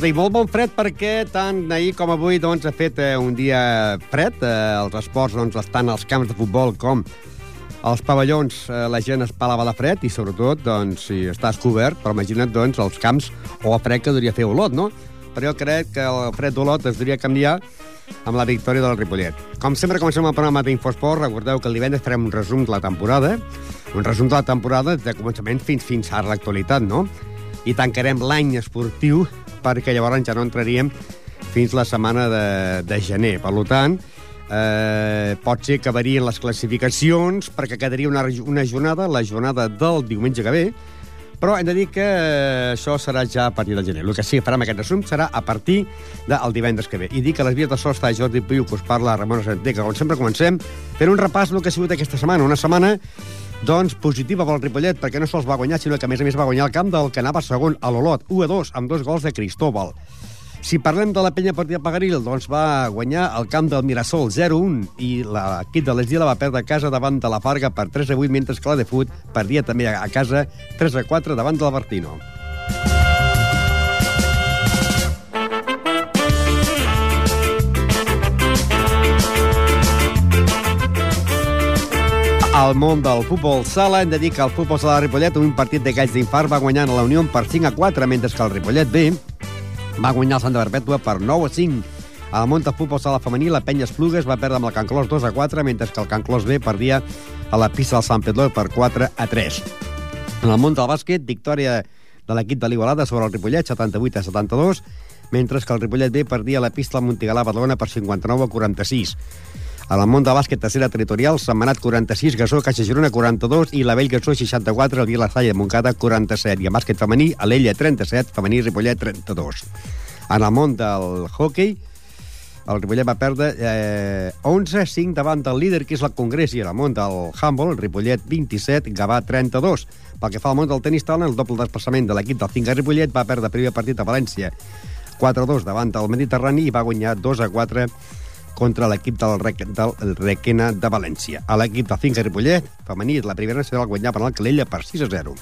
tarda i molt bon fred perquè tant ahir com avui doncs, ha fet eh, un dia fred. Eh, els esports doncs, estan als camps de futbol com als pavellons eh, la gent es palava de fred i sobretot doncs, si estàs cobert, però imagina't doncs, els camps o el fred que hauria fer Olot, no? Però jo crec que el fred d'Olot es hauria canviar amb la victòria del Ripollet. Com sempre comencem el programa d'Infosport, recordeu que el divendres farem un resum de la temporada, un resum de la temporada de començament fins fins a l'actualitat, no? I tancarem l'any esportiu perquè llavors ja no entraríem fins la setmana de, de gener. Per tant, eh, pot ser que varien les classificacions perquè quedaria una, una jornada, la jornada del diumenge que ve, però hem de dir que eh, això serà ja a partir del gener. El que sí que farem aquest resum serà a partir del divendres que ve. I dic que les vies de so està Jordi Piu, que us parla Ramon Santé, que com sempre comencem fent un repàs del que ha sigut aquesta setmana. Una setmana doncs positiva pel Ripollet, perquè no sols va guanyar, sinó que a més a més va guanyar el camp del que anava segon a l'Olot, 1 a 2, amb dos gols de Cristóbal. Si parlem de la penya partida Pagaril, doncs va guanyar el camp del Mirasol 0-1 i l'equip de l'Esdila va perdre a casa davant de la Farga per 3 a 8, mentre que la de Fut perdia també a casa 3 a 4 davant del Bertino. Al món del futbol sala. Hem de dir que el futbol sala de Ripollet, un partit de galls d'infart, va guanyant la Unió per 5 a 4, mentre que el Ripollet B va guanyar el Santa Perpètua per 9 a 5. Al món del futbol sala femení, la Penya Esplugues va perdre amb el Can Clos 2 a 4, mentre que el Can Clos B perdia a la pista del Sant Pedro per 4 a 3. En el món del bàsquet, victòria de l'equip de l'Igualada sobre el Ripollet, 78 a 72, mentre que el Ripollet B perdia a la pista al Montigalà Badalona per 59 a 46. A la món de bàsquet tercera territorial, Setmanat 46, Gasó, Caixa Girona 42 i la Vell Gasó 64, el Vila Salla de Montcada 47. I a bàsquet femení, a l'Ella 37, femení Ripollet 32. En el món del hockey, el Ripollet va perdre eh, 11-5 davant del líder, que és el Congrés, i el món del el Ripollet 27, Gavà 32. Pel que fa al món del tenis taula, el doble desplaçament de l'equip del Finca Ripollet va perdre primer partit a València 4-2 davant del Mediterrani i va guanyar 2-4 contra l'equip del, Rec del Requena de València. A l'equip del Finca Ripollet, femení, la primera nacional guanyar per l'Alcalella per 6 a 0.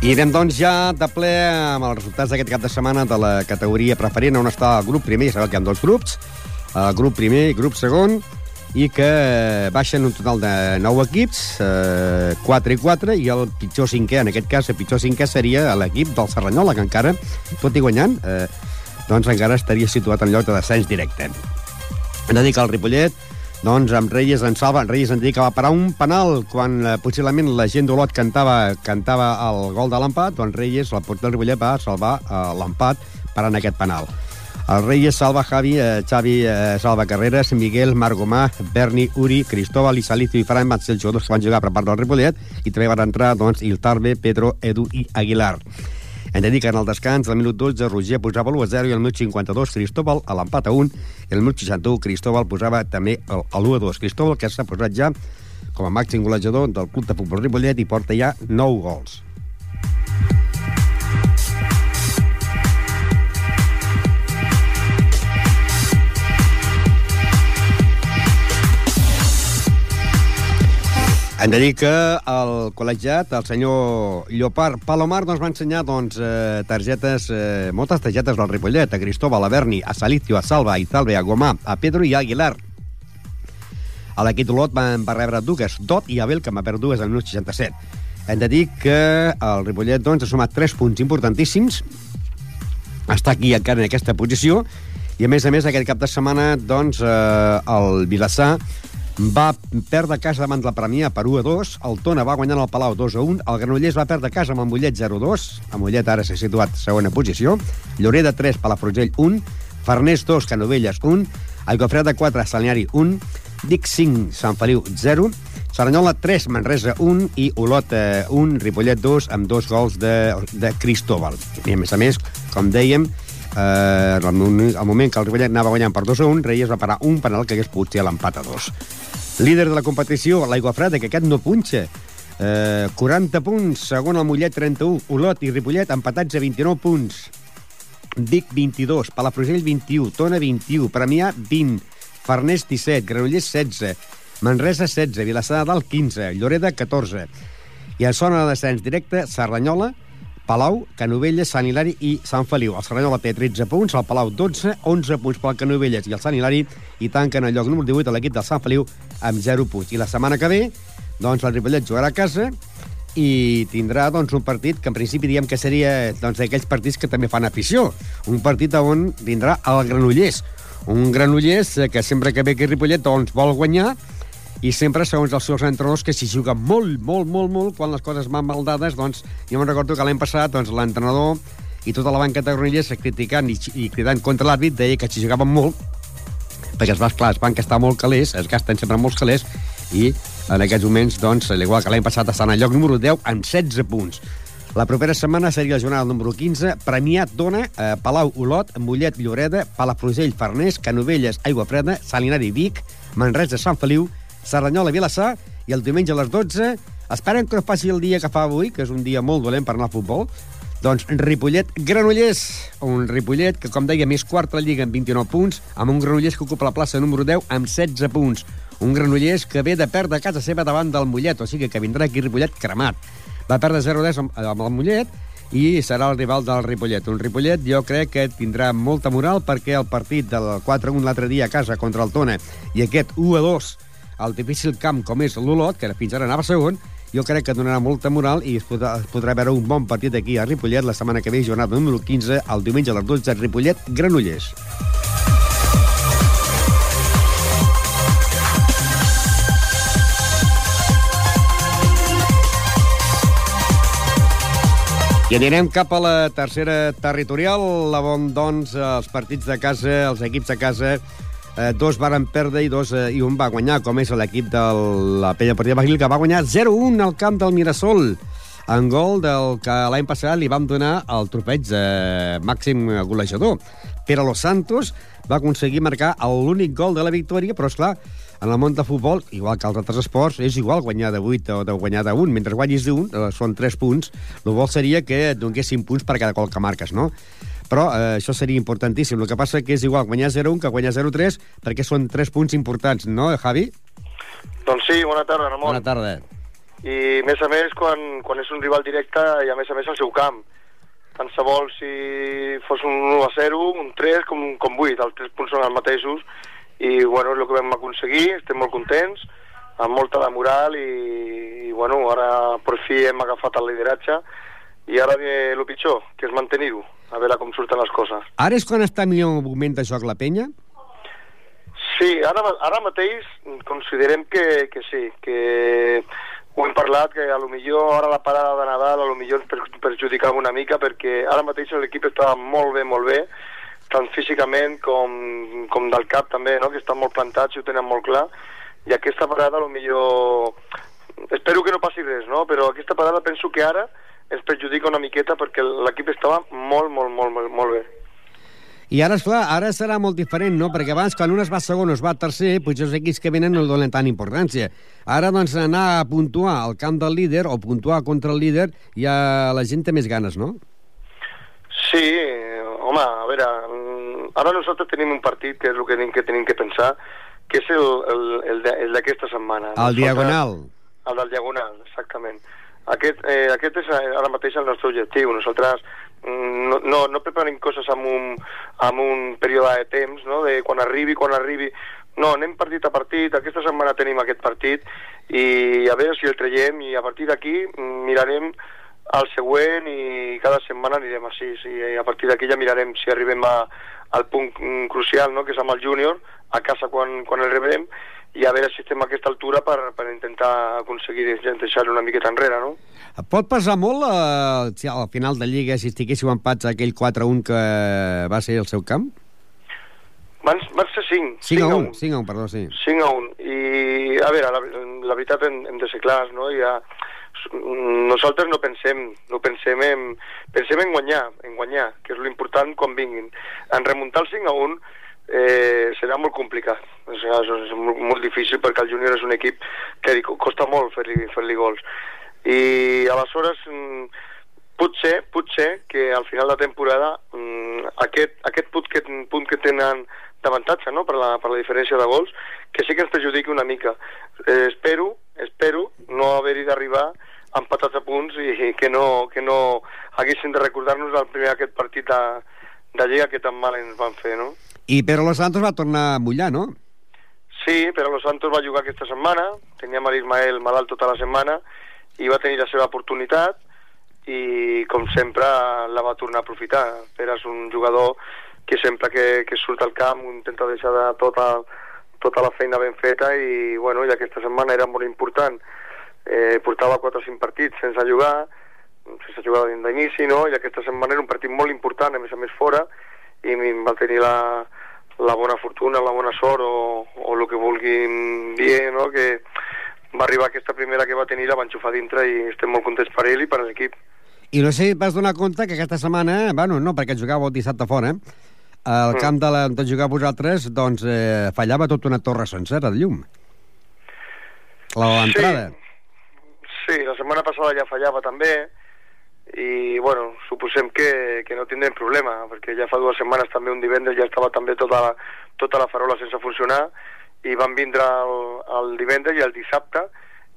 I anem, doncs, ja de ple amb els resultats d'aquest cap de setmana de la categoria preferent, on està el grup primer, ja sabeu que hi ha dos grups, el grup primer i grup segon, i que baixen un total de 9 equips, eh, 4 i 4, i el pitjor cinquè, en aquest cas, el pitjor cinquè seria l'equip del Serranyola, que encara, tot i guanyant, eh, doncs encara estaria situat en lloc de descens directe. Hem de dir que el Ripollet, doncs amb Reyes en salva, Reyes en que va parar un penal quan eh, possiblement la gent d'Olot cantava, cantava el gol de l'empat, doncs Reyes, el porter del Ripollet, va salvar eh, l'empat parant aquest penal. El Reyes salva Javi, eh, Xavi eh, salva Carreras, Miguel, Margomà, Berni, Uri, Cristóbal i Salicio i Fran van ser els jugadors que van jugar per part del Ripollet i també van entrar doncs, Iltarbe, Pedro, Edu i Aguilar. Hem de dir que en el descans, al minut 12, Roger posava l'1 a 0 i al minut 52 Cristóbal a l'empat a 1 i al minut 61 Cristóbal posava també l'1 a 2. Cristóbal que s'ha posat ja com a màxim golejador del club de futbol Ripollet i porta ja 9 gols. Hem de dir que el col·legiat, el senyor Llopart Palomar, doncs, va ensenyar doncs, eh, targetes, eh, moltes targetes del Ripollet, a Cristóbal, a Berni, a Salicio, a Salva, a Italbe, a Gomà, a Pedro i a Aguilar. A l'equip d'Olot van, va rebre dues, Dot i Abel, que va perdre dues al minut 67. Hem de dir que el Ripollet doncs, ha sumat 3 punts importantíssims, està aquí encara en aquesta posició, i a més a més aquest cap de setmana doncs, eh, el Vilassar va perdre casa davant la Premià per 1 a 2, el Tona va guanyar el Palau 2 a 1, el Granollers va perdre casa amb el Mollet 0 a 2, el Mollet ara s'ha situat segona posició, Lloreda 3, Palafrugell 1, Farners 2, Canovelles 1, Aigofreda 4, Salniari 1, Dic 5, Sant Feliu 0, Saranyola 3, Manresa 1 i Olot 1, Ripollet 2, amb dos gols de, de Cristóbal. I a més a més, com dèiem, eh, moment, al moment que el Ripollet anava guanyant per 2 a 1, Reyes va parar un penal que hagués pogut ser l'empat a 2. Líder de la competició, l'Aigua Freda, que aquest no punxa. Eh, 40 punts, segon el Mollet 31, Olot i Ripollet empatats a 29 punts. Vic 22, Palafrugell 21, Tona 21, Premià 20, Farners 17, Granollers 16, Manresa 16, Vilassar de Dalt 15, Lloreda 14. I en zona de descens directe, Serranyola, Palau, Canovelles, Sant Hilari i Sant Feliu. El Serranyola té 13 punts, el Palau 12, 11 punts pel Canovelles i el Sant Hilari i tanquen el lloc número 18 a l'equip del Sant Feliu amb 0 punts. I la setmana que ve, doncs, el Ripollet jugarà a casa i tindrà doncs, un partit que en principi diem que seria doncs, d'aquells partits que també fan afició. Un partit on tindrà el Granollers. Un Granollers que sempre que ve aquí Ripollet doncs, vol guanyar i sempre, segons els seus entrenadors, que s'hi juga molt, molt, molt, molt, quan les coses van mal dades, doncs, jo me'n recordo que l'any passat doncs, l'entrenador i tota la banca de Granollers criticant i, i cridant contra l'àrbit deia que s'hi jugaven molt perquè va, clar, es van gastar molt calés, es gasten sempre molts calés, i en aquests moments, doncs, igual que l'any passat, estan al lloc número 10 amb 16 punts. La propera setmana seria el jornal número 15. Premiat dona eh, Palau Olot, Mollet Lloreda, Palafrugell Farners, Canovelles Aigua Freda, Salinari Vic, Manresa Sant Feliu, Serranyola Vilassar i el diumenge a les 12 esperen que no passi el dia que fa avui, que és un dia molt dolent per anar al futbol, doncs Ripollet-Granollers, un Ripollet que, com deia, més quarta lliga amb 29 punts, amb un Granollers que ocupa la plaça número 10 amb 16 punts. Un Granollers que ve de perdre a casa seva davant del Mollet, o sigui que vindrà aquí Ripollet cremat. Va perdre 0-10 amb, amb el Mollet i serà el rival del Ripollet. Un Ripollet jo crec que tindrà molta moral perquè el partit del 4-1 l'altre dia a casa contra el Tona i aquest 1-2 al difícil camp com és l'Olot, que fins ara anava segon, jo crec que donarà molta moral i es podrà, es podrà veure un bon partit aquí a Ripollet la setmana que ve, jornada número 15, el diumenge a les 12, Ripollet-Granollers. I anirem cap a la tercera territorial, la bon, doncs, els partits de casa, els equips de casa, eh, dos varen perdre i, dos, eh, i un va guanyar, com és l'equip de la Pella Partida Baguil, que va guanyar 0-1 al camp del Mirasol, en gol del que l'any passat li vam donar el trofeig de màxim golejador. Pere Los Santos va aconseguir marcar l'únic gol de la victòria, però, és clar, en el món del futbol, igual que als altres esports, és igual guanyar de 8 o de guanyar de 1. Mentre guanyis d'un, eh, són 3 punts, el bo seria que et donessin punts per cada gol que marques, no? Però eh, això seria importantíssim. El que passa que és igual guanyar 0-1 que guanyar 0-3, perquè són 3 punts importants, no, Javi? Doncs sí, bona tarda, Ramon. Bona tarda. I, a més a més, quan, quan és un rival directe i, a més a més, al seu camp. Tant se vol si fos un 1 a 0, un 3, com, com 8. Els 3 punts són els mateixos i bueno, és el que vam aconseguir, estem molt contents, amb molta de moral i, i bueno, ara per fi hem agafat el lideratge i ara ve el pitjor, que és mantenir-ho, a veure com surten les coses. Ara és quan està millor el moment de joc la penya? Sí, ara, ara mateix considerem que, que sí, que ho hem parlat, que a lo millor ara la parada de Nadal a lo millor ens perjudicava una mica perquè ara mateix l'equip està molt bé, molt bé, tant físicament com, com del cap també, no? que estan molt plantats i ho tenen molt clar, i aquesta parada millor espero que no passi res, no? però aquesta parada penso que ara ens perjudica una miqueta perquè l'equip estava molt, molt, molt, molt, molt bé. I ara, és clar, ara serà molt diferent, no? Perquè abans, quan un es va segon o es va tercer, potser els equips que venen no donen tant importància. Ara, doncs, anar a puntuar al camp del líder o puntuar contra el líder, ja la gent té més ganes, no? Sí, home, a veure, ara nosaltres tenim un partit que és el que tenim que, tenim que pensar, que és el, el, el d'aquesta setmana. El diagonal. El del diagonal, exactament. Aquest, eh, aquest és ara mateix el nostre objectiu. Nosaltres mm, no, no, no preparem coses amb un, amb un període de temps, no? de quan arribi, quan arribi... No, anem partit a partit, aquesta setmana tenim aquest partit i a veure si el traiem i a partir d'aquí mm, mirarem al següent i cada setmana anirem així. I a partir d'aquí ja mirarem si arribem a, al punt crucial, no? que és amb el júnior, a casa quan, quan el rebrem, i a veure si estem a aquesta altura per, per intentar aconseguir deixar-lo una miqueta enrere, no? Pot passar molt eh, si al final de Lliga si estiguéssiu empats aquell 4-1 que va ser el seu camp? Van, van ser 5. 5 a 1, 5 a 1, perdó, sí. 5 a 1. I, a veure, la, la veritat hem, hem de ser clars, no? Ha, nosaltres no pensem, no pensem en, pensem en guanyar, en guanyar, que és l'important quan vinguin. En remuntar el 5 a 1 eh, serà molt complicat. Sigui, és molt, molt difícil perquè el júnior és un equip que costa molt fer-li fer, -li, gols. I aleshores mm, potser, potser que al final de temporada mm, aquest, aquest punt, que, punt que tenen d'avantatge no? per, la, per la diferència de gols, que sí que ens perjudiqui una mica. Eh, espero, espero no haver-hi d'arribar empatats a punts i que, no, que no haguessin de recordar-nos el primer aquest partit de, de Lliga que tan mal ens van fer, no? I Pedro Los Santos va tornar a mullar, no? Sí, però Los Santos va jugar aquesta setmana, teníem l'Ismael malalt tota la setmana i va tenir la seva oportunitat i com sempre la va tornar a aprofitar. Pere és un jugador que sempre que, que surt al camp intenta deixar de tota, tota la feina ben feta i, bueno, i aquesta setmana era molt important. Eh, portava 4 o 5 partits sense jugar, sense jugar d'inici, no? i aquesta setmana era un partit molt important, a més a més fora, i va tenir la, la bona fortuna, la bona sort o, o el que vulguin dir, no? que va arribar aquesta primera que va tenir, la va enxufar dintre i estem molt contents per ell i per l'equip. I no sé si vas donar compte que aquesta setmana, bueno, no, perquè jugàveu el dissabte fora, al mm. camp de la, on jugàveu vosaltres, doncs eh, fallava tota una torre sencera de llum. L'entrada. Sí. sí, la setmana passada ja fallava també, i bueno, suposem que, que no tindrem problema, perquè ja fa dues setmanes també un divendres ja estava també tota la, tota la farola sense funcionar, i van vindre el, el divendres i el dissabte,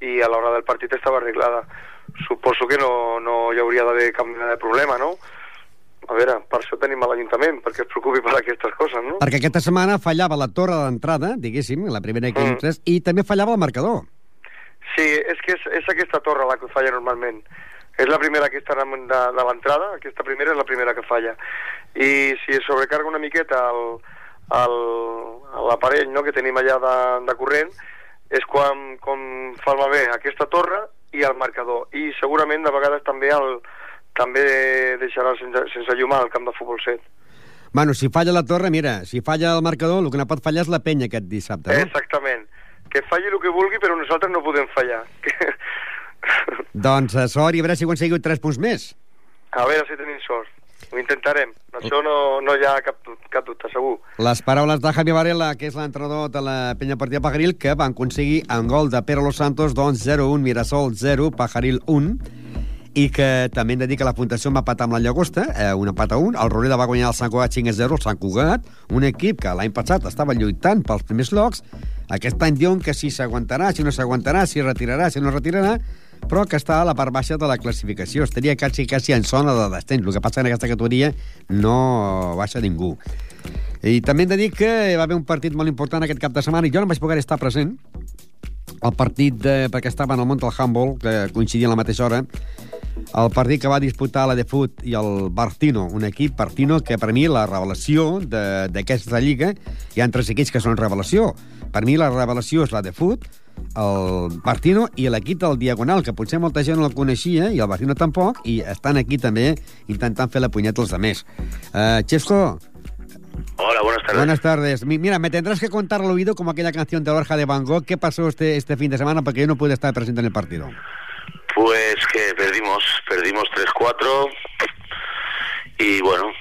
i a l'hora del partit estava arreglada suposo que no, no hi hauria d'haver cap mena de problema, no? A veure, per això tenim a l'Ajuntament, perquè es preocupi per aquestes coses, no? Perquè aquesta setmana fallava la torre d'entrada, diguéssim, la primera que mm. entres, i també fallava el marcador. Sí, és que és, és aquesta torre la que falla normalment. És la primera que està de, de l'entrada, aquesta primera és la primera que falla. I si es sobrecarga una miqueta l'aparell no, que tenim allà de, de corrent, és quan, quan fa malbé aquesta torre i el marcador. I segurament de vegades també el, també deixarà sense, sense llum al camp de futbol 7. Bueno, si falla la torre, mira, si falla el marcador, el que no pot fallar és la penya aquest dissabte, no? Exactament. Que falli el que vulgui, però nosaltres no podem fallar. doncs a sort i a veure si aconseguiu tres punts més. A veure si tenim sort. Ho intentarem. Això no, no hi ha cap, cap dubte, segur. Les paraules de Javi Varela, que és l'entrenador de la penya partida Pajaril, que van aconseguir en gol de Pere Los Santos, doncs 0-1, Mirasol 0, Pajaril 1, i que també hem de dir que la Fundació va patar amb la Llagosta, eh, un empat a un. El Roreda va guanyar el Sant Cugat 5 a 0, el Sant Cugat, un equip que l'any passat estava lluitant pels primers llocs. Aquest any diuen que si s'aguantarà, si no s'aguantarà, si retirarà, si no retirarà, però que està a la part baixa de la classificació. Estaria quasi, quasi en zona de descens. El que passa en aquesta categoria no baixa ningú. I també hem de dir que va haver un partit molt important aquest cap de setmana i jo no vaig poder estar present el partit de, perquè estava en el món del handball, que coincidia a la mateixa hora, el partit que va disputar la de Fut i el Bartino, un equip Bartino que per mi la revelació d'aquesta lliga, hi ha tres equips que són revelació. Per mi la revelació és la de Fut, el Martino i l'equip del Diagonal, que potser molta gent no el coneixia, i el Martino tampoc, i estan aquí també intentant fer la punyeta als altres. Uh, Chesco, Hola, buenas tardes. Buenas tardes. Mira, me tendrás que contar al oído como aquella canción de Borja de Van Gogh. ¿Qué pasó este, este fin de semana? Porque yo no pude estar presente en el partido. Pues que perdimos, perdimos 3-4 y bueno,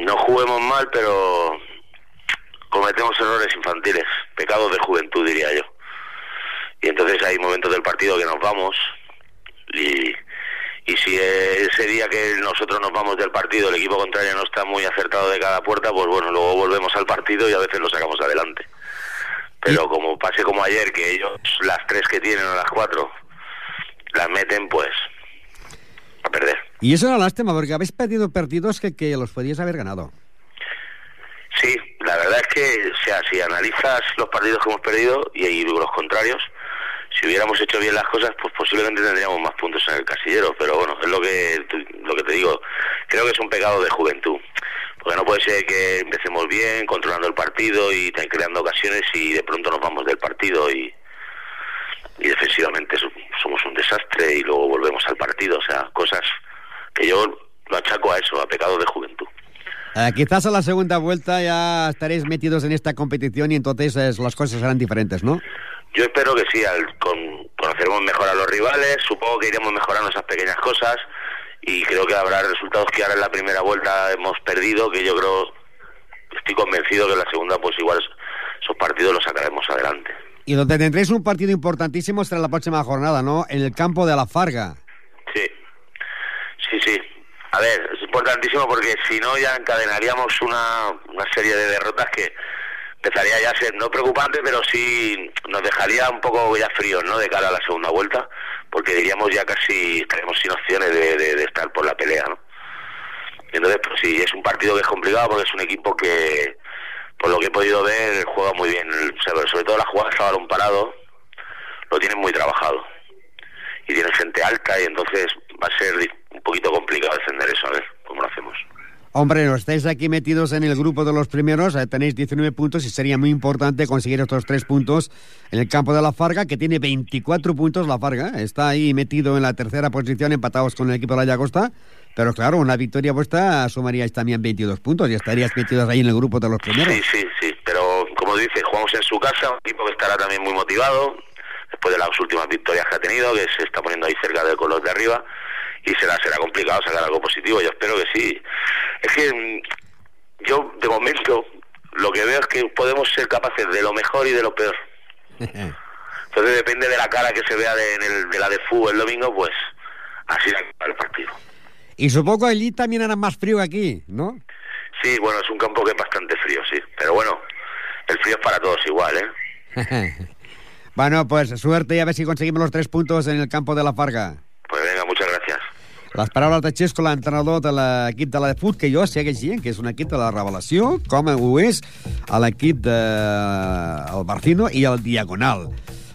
no juguemos mal, pero cometemos errores infantiles, pecados de juventud diría yo y entonces hay momentos del partido que nos vamos y, y si ese día que nosotros nos vamos del partido el equipo contrario no está muy acertado de cada puerta, pues bueno, luego volvemos al partido y a veces lo sacamos adelante. Pero como pase como ayer, que ellos las tres que tienen o las cuatro las meten, pues a perder. Y eso es una lástima, porque habéis perdido partidos que, que los podíais haber ganado. Sí, la verdad es que, o sea, si analizas los partidos que hemos perdido y, y los contrarios, si hubiéramos hecho bien las cosas, pues posiblemente tendríamos más puntos en el casillero. Pero bueno, es lo que, lo que te digo. Creo que es un pecado de juventud. Porque no puede ser que empecemos bien, controlando el partido y creando ocasiones y de pronto nos vamos del partido y, y defensivamente somos un desastre y luego volvemos al partido. O sea, cosas que yo lo achaco a eso, a pecado de juventud. Eh, quizás a la segunda vuelta ya estaréis metidos en esta competición y entonces las cosas serán diferentes, ¿no? Yo espero que sí, al, con, conoceremos mejor a los rivales, supongo que iremos mejorando esas pequeñas cosas y creo que habrá resultados que ahora en la primera vuelta hemos perdido, que yo creo, estoy convencido que en la segunda pues igual esos partidos los sacaremos adelante. Y donde tendréis un partido importantísimo será la próxima jornada, ¿no? En el campo de la Farga. Sí, sí, sí. A ver, es importantísimo porque si no ya encadenaríamos una, una serie de derrotas que empezaría ya a ser no preocupante, pero sí nos dejaría un poco ya fríos, ¿no? De cara a la segunda vuelta, porque diríamos ya casi estaremos sin opciones de, de, estar por la pelea, ¿no? Entonces, pues sí, es un partido que es complicado porque es un equipo que, por lo que he podido ver, juega muy bien. Sobre todo las jugadas a balón parado, lo tienen muy trabajado. Y tienen gente alta y entonces va a ser un poquito complicado defender eso, a ver cómo lo hacemos. Hombre, no estáis aquí metidos en el grupo de los primeros, eh, tenéis 19 puntos y sería muy importante conseguir estos tres puntos en el campo de la Farga, que tiene 24 puntos la Farga, está ahí metido en la tercera posición, empatados con el equipo de la Llagosta, pero claro, una victoria vuestra sumaríais también 22 puntos y estaríais metidos ahí en el grupo de los primeros. Sí, sí, sí, pero como dice, jugamos en su casa, un equipo que estará también muy motivado, después de las últimas victorias que ha tenido, que se está poniendo ahí cerca del color de arriba, y será será complicado sacar algo positivo. Yo espero que sí. Es que mm, yo, de momento, lo que veo es que podemos ser capaces de lo mejor y de lo peor. Entonces depende de la cara que se vea de, la de fútbol el domingo, pues así será el partido. Y supongo que allí también era más frío que aquí, ¿no? Sí, bueno, es un campo que es bastante frío, sí. Pero bueno, el frío es para todos igual, ¿eh? bueno, pues suerte y a ver si conseguimos los tres puntos en el campo de la Farga. Les paraules de Xesco, l'entrenador de l'equip de la Fut, que jo segueix dient que és un equip de la revelació, com ho és l'equip de... el Barcino i el Diagonal.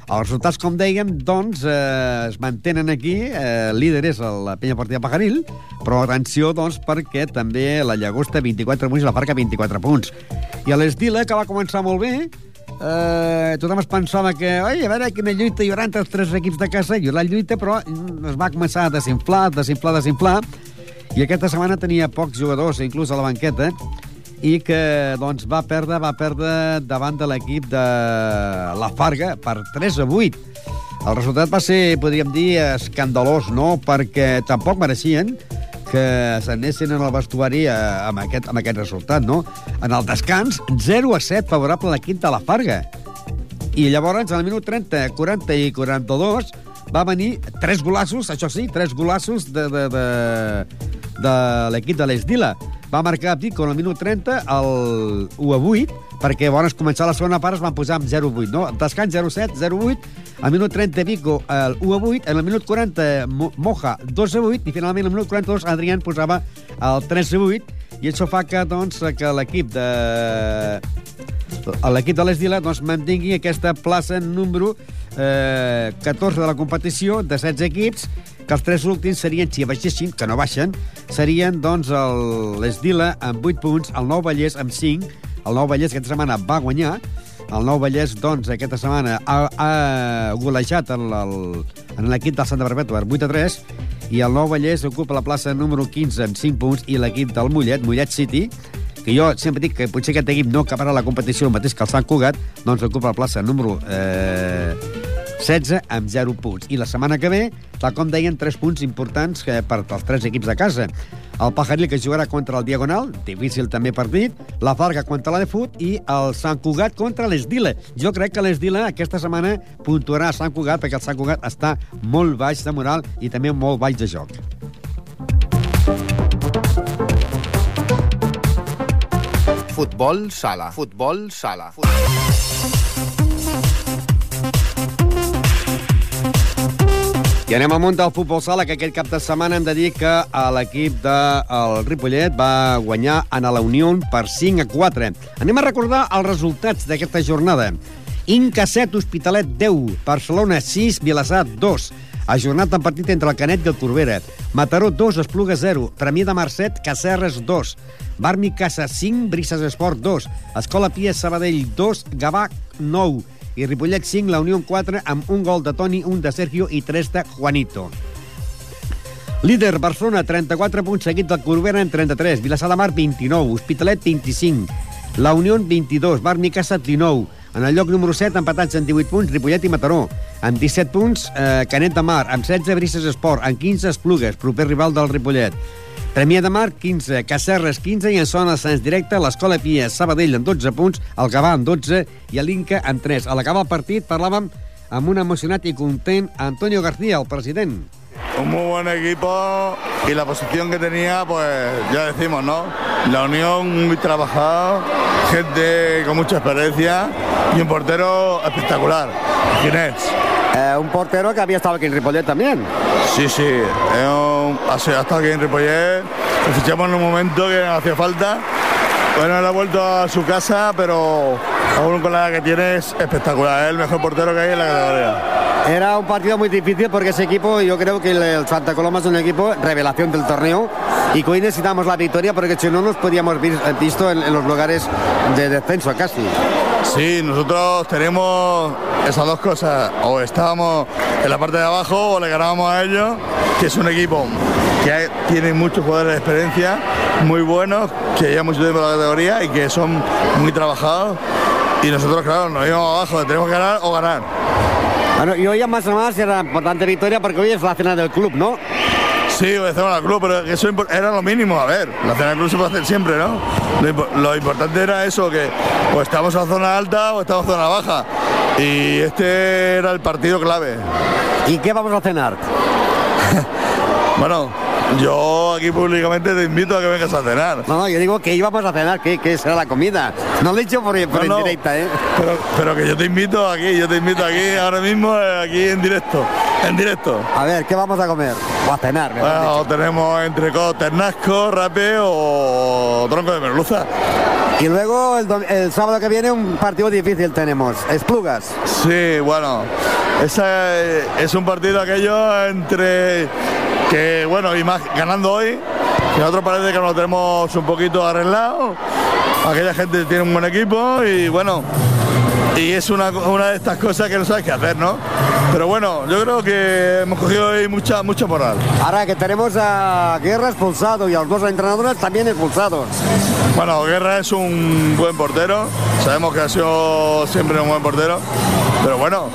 Els resultats, com dèiem, doncs, eh, es mantenen aquí. Eh, líder és la penya partida Pajaril, però atenció, doncs, perquè també la Llagosta 24 punts i la Farca 24 punts. I a l'Esdila, que va començar molt bé, eh, tothom es pensava que, oi, a veure quina lluita hi haurà entre els tres equips de casa, i la lluita, però es va començar a desinflar, desinflar, desinflar, i aquesta setmana tenia pocs jugadors, inclús a la banqueta, i que doncs, va perdre va perdre davant de l'equip de la Farga per 3 a 8. El resultat va ser, podríem dir, escandalós, no? Perquè tampoc mereixien que s'anessin en el vestuari amb, aquest, amb aquest resultat, no? En el descans, 0 a 7 favorable a l'equip de la Farga. I llavors, al minut 30, 40 i 42, va venir tres golassos, això sí, tres golassos de, de, de, de l'equip de l'Esdila. Va marcar Pico en el minut 30 el 1 a 8, perquè abans començar la segona part es van posar amb 0-8, no? Descans 0-7, 0-8, al minut 30 Vico el 1 a 8, en el minut 40 Moja 2 a 8 i finalment al minut 42 Adrián posava el 3 a 8 i això fa que, doncs, que l'equip de l'equip de l'Esdila doncs, mantingui aquesta plaça número eh, 14 de la competició de 16 equips que els tres últims serien, si baixessin, que no baixen, serien doncs l'Esdila amb 8 punts, el Nou Vallès amb 5, el Nou Vallès aquesta setmana va guanyar, el Nou Vallès, doncs, aquesta setmana ha, ha golejat en l'equip del Santa Perpètua 8 a 3 i el Nou Vallès ocupa la plaça número 15 amb 5 punts i l'equip del Mollet, Mollet City, que jo sempre dic que potser aquest equip no acabarà la competició el mateix que el Sant Cugat, doncs ocupa la plaça número eh, 16 amb 0 punts. I la setmana que ve, tal com deien, 3 punts importants que per als tres equips de casa. El Pajaril, que jugarà contra el Diagonal, difícil també partit, la Farga contra la de Fut i el Sant Cugat contra l'Esdila. Jo crec que l'Esdila aquesta setmana puntuarà a Sant Cugat perquè el Sant Cugat està molt baix de moral i també molt baix de joc. Futbol sala. Futbol sala. Futbol... I anem amunt del futbol sala, que aquest cap de setmana hem de dir que l'equip del de Ripollet va guanyar en la Unió per 5 a 4. Anem a recordar els resultats d'aquesta jornada. Inca 7, Hospitalet 10, Barcelona 6, Vilassar 2. Ajornat en partit entre el Canet i el Corbera. Mataró 2, Espluga 0. Premià de Mar 7, Cacerres 2. Barmi Casa 5, Brises Esport 2. Escola Pia Sabadell 2, Gavà 9 i Ripollet 5, la Unió 4, amb un gol de Toni, un de Sergio i tres de Juanito. Líder, Barcelona, 34 punts, seguit del Corbera en 33, Vilassar de Mar, 29, Hospitalet, 25, la Unió, 22, Bar Micasa, 19, en el lloc número 7, empatats en 18 punts, Ripollet i Mataró. Amb 17 punts, eh, Canet de Mar. Amb 16, Brises Esport. Amb 15, Esplugues, proper rival del Ripollet. Premià de Mar, 15, Cacerres, 15 i en zona Sants Directe, l'Escola Pia Sabadell amb 12 punts, el Gavà amb 12 i l'Inca amb 3. A l'acabar el partit parlàvem amb un emocionat i content Antonio García, el president. un muy buen equipo y la posición que tenía, pues ya decimos, ¿no? La unión muy trabajada, gente con mucha experiencia y un portero espectacular, Ginés. Eh, un portero que había estado aquí en Ripollet también. Sí, sí, es un- ha sido- ha estado aquí en Ripollet, lo fichamos en un momento que hacía falta. Bueno, él ha vuelto a su casa, pero aún con la edad que tiene es espectacular, es el mejor portero que hay en la categoría. Era un partido muy difícil porque ese equipo, yo creo que el, el Santa Coloma es un equipo revelación del torneo y que hoy necesitamos la victoria porque si no nos podíamos haber visto en, en los lugares de descenso casi. Sí, nosotros tenemos esas dos cosas. O estábamos en la parte de abajo o le ganábamos a ellos, que es un equipo que tiene muchos jugadores de experiencia, muy buenos, que ya mucho tiempo en la categoría y que son muy trabajados. Y nosotros, claro, nos íbamos abajo, tenemos que ganar o ganar. Bueno, y hoy más o más era importante victoria porque hoy es la cena del club, ¿no? Sí, obedecemos al club, pero eso era lo mínimo. A ver, la cena club se puede hacer siempre, ¿no? Lo, lo importante era eso, que o estamos en la zona alta o estamos en zona baja. Y este era el partido clave. ¿Y qué vamos a cenar? Bueno, yo aquí públicamente te invito a que vengas a cenar. No, no, yo digo que íbamos a cenar, que, que será la comida. No lo he dicho por, por No, no, indirecta, ¿eh? Pero, pero que yo te invito aquí, yo te invito aquí ahora mismo, eh, aquí en directo. En directo. A ver, ¿qué vamos a comer? O a cenar, Bueno, tenemos entrecot, ternasco, rape o tronco de merluza. Y luego el, el sábado que viene un partido difícil tenemos. Esplugas. Sí, bueno, esa eh, es un partido aquello entre que, bueno, y más ganando hoy, que nosotros parece que nos tenemos un poquito arreglado. Aquella gente tiene un buen equipo y bueno, y es una, una de estas cosas que no sabes qué hacer, ¿no? Pero bueno, yo creo que hemos cogido hoy mucha, mucha moral. Ahora que tenemos a Guerra expulsado y a los dos entrenadores también expulsados. Bueno, Guerra es un buen portero, sabemos que ha sido siempre un buen portero, pero bueno,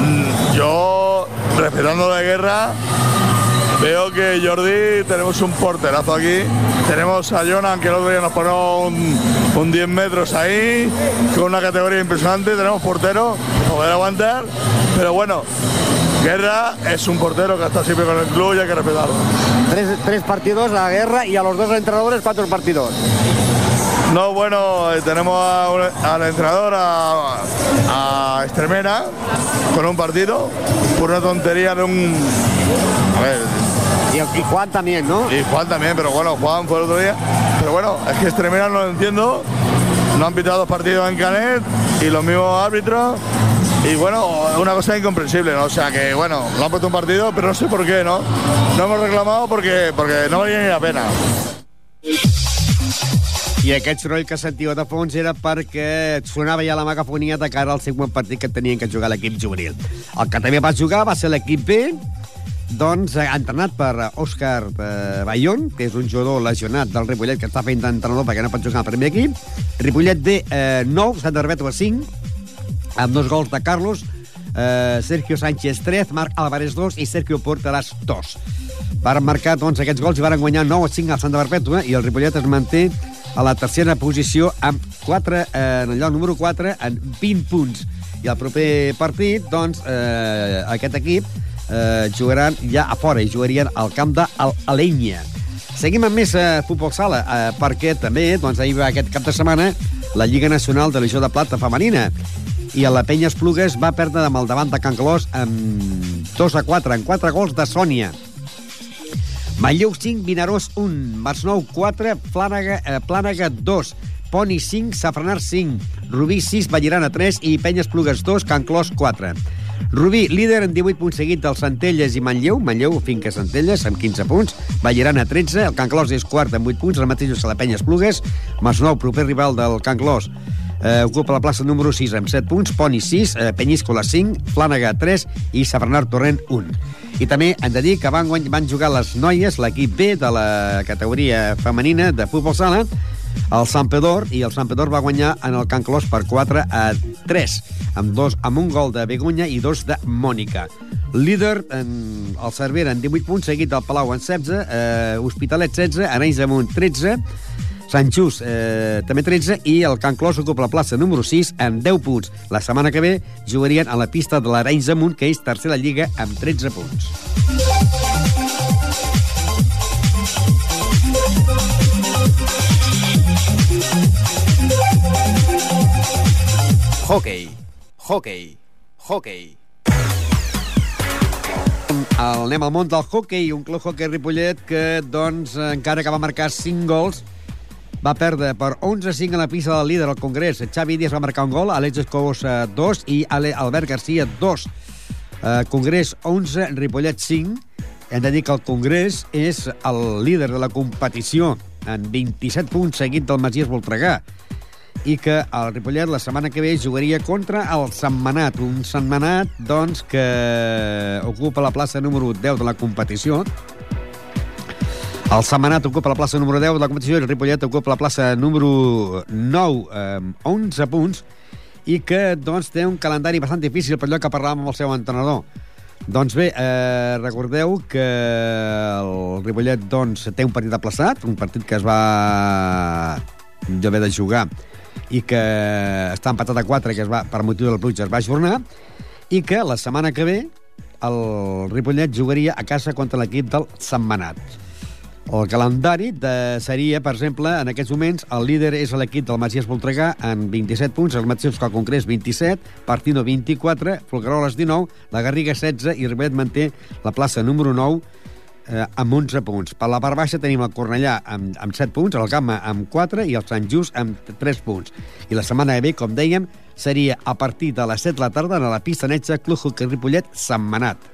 mm, yo respetando la Guerra, veo que Jordi tenemos un porterazo aquí, tenemos a Jonan que el otro día nos pone un, un 10 metros ahí, con una categoría impresionante, tenemos portero, poder aguantar, pero bueno, Guerra es un portero que estado siempre con el club y hay que respetarlo. Tres, tres partidos a Guerra y a los dos entrenadores cuatro partidos. No, bueno, eh, tenemos al entrenador, a, a Estremera, con un partido, por una tontería de un... A ver, Y, y Juan también, ¿no? y Juan también, pero bueno, Juan fue el otro día. Pero bueno, es que Estremera no lo entiendo, no han pitado dos partidos en Canet y los mismos árbitros. Y bueno, una cosa incomprensible, ¿no? O sea que bueno, lo han puesto un partido, pero no sé por qué, ¿no? No hemos reclamado porque, porque no valía ni la pena. I aquest soroll que sentiu de fons era perquè sonava ja la megafonia de cara al següent partit que tenien que jugar l'equip juvenil. El que també va jugar va ser l'equip B, doncs, eh, entrenat per Òscar eh, Bayón, que és un jugador lesionat del Ripollet que està fent d'entrenador perquè no pot jugar al primer equip. Ripollet B, eh, 9, Sant Herbeto 5, amb dos gols de Carlos, eh, Sergio Sánchez 3, Marc Álvarez 2 i Sergio Porteràs 2. Varen marcar doncs, aquests gols i varen guanyar 9 a 5 al Santa Perpètua i el Ripollet es manté a la tercera posició amb 4, eh, en el lloc número 4 en 20 punts. I el proper partit, doncs, eh, aquest equip eh, jugaran ja a fora i jugarien al camp d'Alenya. Seguim amb més eh, futbol sala, eh, perquè també doncs, ahir va aquest cap de setmana la Lliga Nacional de Legió de Plata femenina i a la Penya Esplugues va perdre amb el davant de Can Clos amb 2 a 4, en 4 gols de Sònia. Manlleu 5, Vinaròs 1, Masnou 4, Plànega, eh, Plànega 2, Poni 5, Safranar 5, Rubí 6, Vallirana 3 i Penyes Plugues 2, Can Clos 4. Rubí, líder en 18 punts seguit del Centelles i Manlleu. Manlleu, Finca Centelles, amb 15 punts. Vallirana, 13. El Can Clos és quart amb 8 punts. El mateix que la Penya Esplugues. Masnou, proper rival del Can Clos, eh, ocupa la plaça número 6 amb 7 punts. Poni, 6. Eh, Penyíscola, 5. Flànega, 3. I Sabranar Torrent, 1. I també hem de dir que van, van jugar les noies, l'equip B de la categoria femenina de futbol sala, el Sant Pedor, i el Sant Pedor va guanyar en el Can Clos per 4 a 3, amb, dos, amb un gol de Begunya i dos de Mònica. Líder, en, el Cervera, en 18 punts, seguit del Palau en 16, eh, Hospitalet 16, Arenys de Munt 13, Sant Just eh, també 13 i el Can Clos ocupa la plaça número 6 amb 10 punts. La setmana que ve jugarien a la pista de l'Arenys de Munt, que és tercera lliga, amb 13 punts. Hockey, hockey, hockey. El, anem al món del hockey, un club hockey Ripollet que, doncs, encara que va marcar 5 gols, va perdre per 11-5 a la pista del líder al Congrés. Xavi Díaz va marcar un gol, Alex Escobos 2 i Albert Garcia 2. Uh, Congrés 11, Ripollet 5. Hem de dir que el Congrés és el líder de la competició en 27 punts seguit del Masies Voltregà i que el Ripollet la setmana que ve jugaria contra el Setmanat, un Setmanat doncs, que ocupa la plaça número 10 de la competició. El Setmanat ocupa la plaça número 10 de la competició i el Ripollet ocupa la plaça número 9 amb 11 punts i que doncs, té un calendari bastant difícil per allò que parlàvem amb el seu entrenador. Doncs bé, eh, recordeu que el Ripollet doncs, té un partit aplaçat, un partit que es va haver de jugar i que està empatat a 4, que es va, per motiu del pluja es va ajornar, i que la setmana que ve el Ripollet jugaria a casa contra l'equip del Setmanat. El calendari de, seria, per exemple, en aquests moments, el líder és l'equip del Masies Voltregà en 27 punts, els mateixos que el Congrés 27, Partino 24, Folgueroles 19, la Garriga 16 i Ripollet manté la plaça número 9 eh, amb 11 punts. Per la part baixa tenim el Cornellà amb, amb 7 punts, el Gamma amb 4 i el Sant Just amb 3 punts. I la setmana que ve, com dèiem, seria a partir de les 7 de la tarda a la pista Club Hockey Ripollet Setmanat.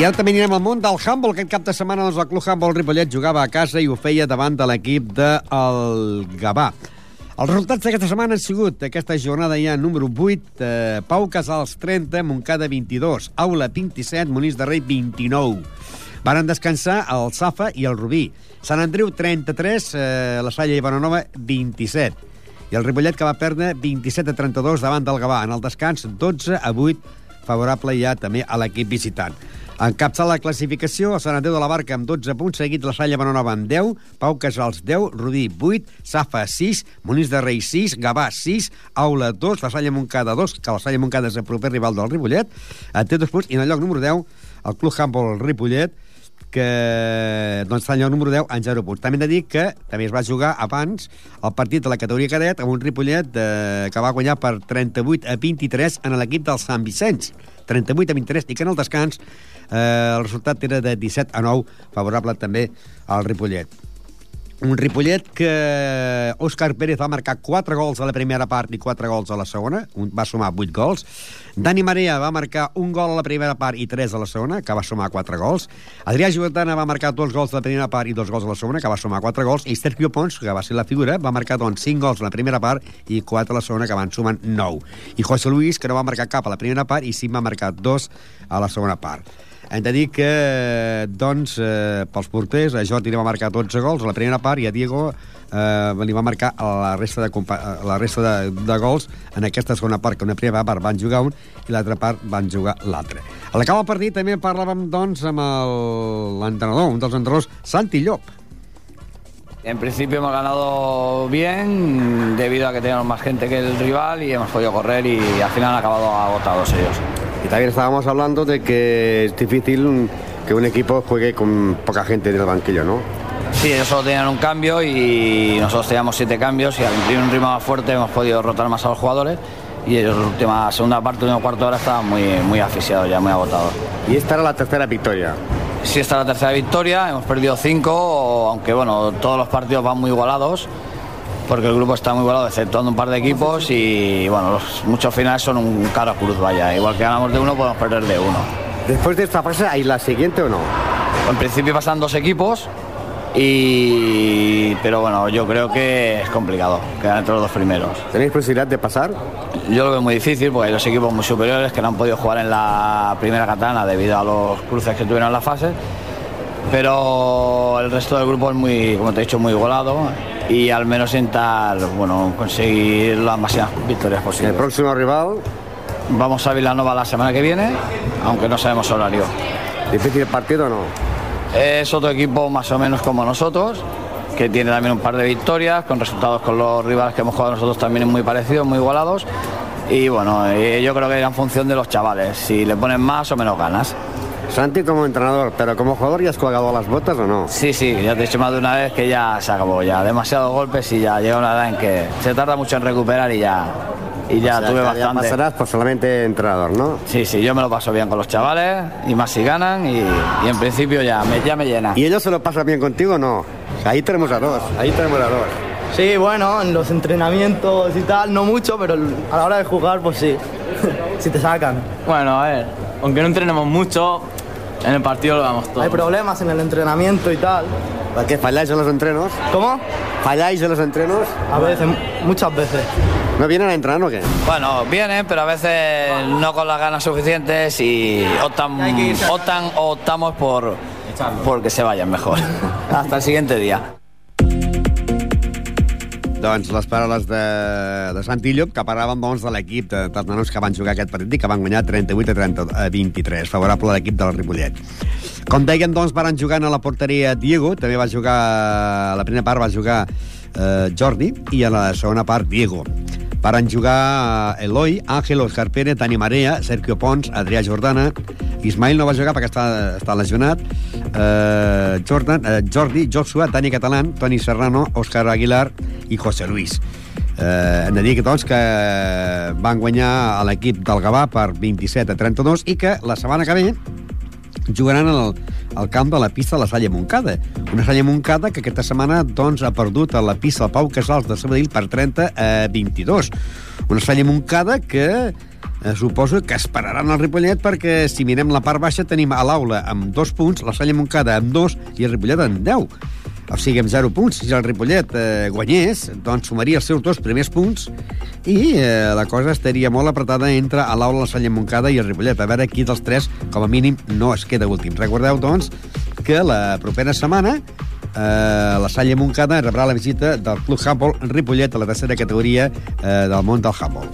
I ara també anirem al món del handball. Aquest cap de setmana doncs, el Club Handball Ripollet jugava a casa i ho feia davant de l'equip del Gavà. Els resultats d'aquesta setmana han sigut aquesta jornada ja número 8, eh, Pau Casals 30, Montcada 22, Aula 27, Monís de Rei 29. Varen descansar el Safa i el Rubí. Sant Andreu 33, eh, la Salla i Bonanova 27. I el Ripollet que va perdre 27 a 32 davant del Gavà. En el descans 12 a 8, favorable ja també a l'equip visitant. Encapçal la classificació a Sant Andreu de la Barca amb 12 punts, seguit la Salla Bonanova amb 10, Pau Casals 10, Rudí 8, Safa 6, Monís de Rei 6, Gavà 6, Aula 2, la Salla Moncada 2, que la Salla Moncada és el proper rival del Ripollet, té dos punts, i en el lloc número 10, el Club Handball Ripollet, que doncs, està en lloc número 10 en 0 punts. També hem de dir que també es va jugar abans el partit de la categoria cadet amb un Ripollet eh, que va guanyar per 38 a 23 en l'equip del Sant Vicenç. 38 a 23 i que en el descans eh, el resultat era de 17 a 9, favorable també al Ripollet. Un Ripollet que Òscar Pérez va marcar 4 gols a la primera part i 4 gols a la segona, un, va sumar 8 gols. Dani Marea va marcar un gol a la primera part i 3 a la segona, que va sumar 4 gols. Adrià Joventana va marcar 2 gols a la primera part i 2 gols a la segona, que va sumar 4 gols. I Sergio Pons, que va ser la figura, va marcar doncs, 5 gols a la primera part i 4 a la segona, que van sumar 9. I José Luis, que no va marcar cap a la primera part i sí va marcar 2 a la segona part. Hem de dir que, doncs, eh, pels porters, a Jordi li va marcar 12 gols a la primera part i a Diego eh, li va marcar la resta, de, la resta de, de gols en aquesta segona part, que una primera part van jugar un i l'altra part van jugar l'altre. A l'acabar el partit també parlàvem, doncs, amb l'entrenador, un dels entrenadors, Santi Llop. En principio hemos ganado bien debido a que tenemos más gente que el rival y hemos podido correr y al final han acabado agotados ellos. Y también estábamos hablando de que es difícil que un equipo juegue con poca gente en el banquillo, ¿no? Sí, ellos solo tenían un cambio y nosotros teníamos siete cambios y al imprimir un ritmo más fuerte hemos podido rotar más a los jugadores y ellos en la última segunda parte, último cuarto de hora estaban muy, muy asfixiados ya, muy agotados. Y esta era la tercera victoria. Sí, esta es la tercera victoria, hemos perdido cinco, aunque bueno, todos los partidos van muy igualados porque el grupo está muy igualado, exceptuando un par de equipos y bueno, los, muchos finales son un cara cruz, vaya. Igual que ganamos de uno, podemos perder de uno. Después de esta fase, ¿hay la siguiente o no? En principio pasan dos equipos, y pero bueno, yo creo que es complicado quedar entre los dos primeros. ¿Tenéis posibilidad de pasar? Yo lo veo muy difícil porque hay dos equipos muy superiores que no han podido jugar en la primera katana debido a los cruces que tuvieron en la fase. Pero el resto del grupo es muy, como te he dicho, muy igualado y al menos intentar bueno, conseguir las máximas victorias posibles. ¿El próximo rival? Vamos a Villanova la semana que viene, aunque no sabemos horario. ¿Difícil partido o no? Es otro equipo más o menos como nosotros, que tiene también un par de victorias, con resultados con los rivales que hemos jugado nosotros también muy parecidos, muy igualados. Y bueno, yo creo que era en función de los chavales, si le ponen más o menos ganas. Santi como entrenador, pero como jugador ya has colgado las botas o no? Sí, sí, ya te he dicho más de una vez que ya se acabó, ya demasiados golpes y ya llega una edad en que se tarda mucho en recuperar y ya, y ya O sea, tuve bastante. Ya pasarás por solamente entrenador, ¿no? Sí, sí, yo me lo paso bien con los chavales y más si ganan y, y en principio ya me, ya me llena. ¿Y ellos se lo pasan bien contigo o no? Ahí tenemos a dos, ahí tenemos a dos. Sí, bueno, en los entrenamientos y tal, no mucho, pero a la hora de jugar, pues sí. si te sacan. Bueno, a ver, aunque no entrenemos mucho, en el partido lo damos todo. Hay problemas en el entrenamiento y tal. ¿Para qué falláis en los entrenos? ¿Cómo? ¿Falláis en los entrenos? A veces, muchas veces. ¿No vienen a entrenar o qué? Bueno, vienen, pero a veces no con las ganas suficientes y optan, optan o optamos por, por que se vayan mejor. Hasta el siguiente día. Doncs les paraules de, de Santi Llop, que parlaven doncs, de l'equip de, dels nanos que van jugar aquest partit i que van guanyar 38 a, 30, a 23, favorable a l'equip del Ripollet. Com deien, doncs, van jugant a la porteria Diego, també va jugar, a la primera part va jugar eh, Jordi, i a la segona part Diego. Varen jugar Eloi, Ángel, Oscar Pérez, Dani Marea, Sergio Pons, Adrià Jordana, Ismail no va jugar perquè està, està lesionat, eh, Jordan, eh, Jordi, Joshua, Dani Catalán, Toni Serrano, Òscar Aguilar i José Luis. Eh, hem de dir que, doncs, que van guanyar a l'equip del Gavà per 27 a 32 i que la setmana que ve jugaran al, al camp de la pista de la Salle Moncada. Una Salle Moncada que aquesta setmana doncs, ha perdut a la pista del Pau Casals de Sabadell per 30 a 22. Una Salle Moncada que eh, suposo que esperaran el Ripollet perquè si mirem la part baixa tenim a l'aula amb dos punts, la Salle Moncada amb dos i el Ripollet amb 10 o sigui, amb 0 punts. Si el Ripollet eh, guanyés, doncs sumaria els seus dos primers punts i eh, la cosa estaria molt apretada entre l'aula, la Salle Moncada i el Ripollet. A veure qui dels tres, com a mínim, no es queda últim. Recordeu, doncs, que la propera setmana eh, la Salle Moncada rebrà la visita del Club Handball Ripollet a la tercera categoria eh, del món del handball.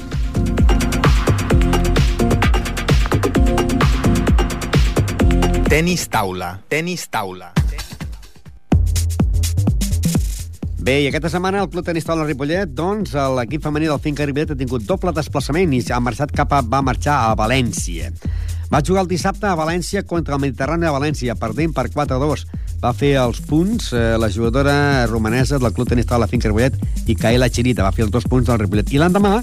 Tenis taula, tenis taula. Bé, i aquesta setmana el Club Tenis Taula Ripollet, doncs, l'equip femení del Finca Ripollet ha tingut doble desplaçament i ha marxat cap a, va marxar a València. Va jugar el dissabte a València contra el Mediterrani de València, perdent per 4-2. Va fer els punts eh, la jugadora romanesa del Club Tenis Taula Finca Ripollet, Icaela Chirita, va fer els dos punts del Ripollet. I l'endemà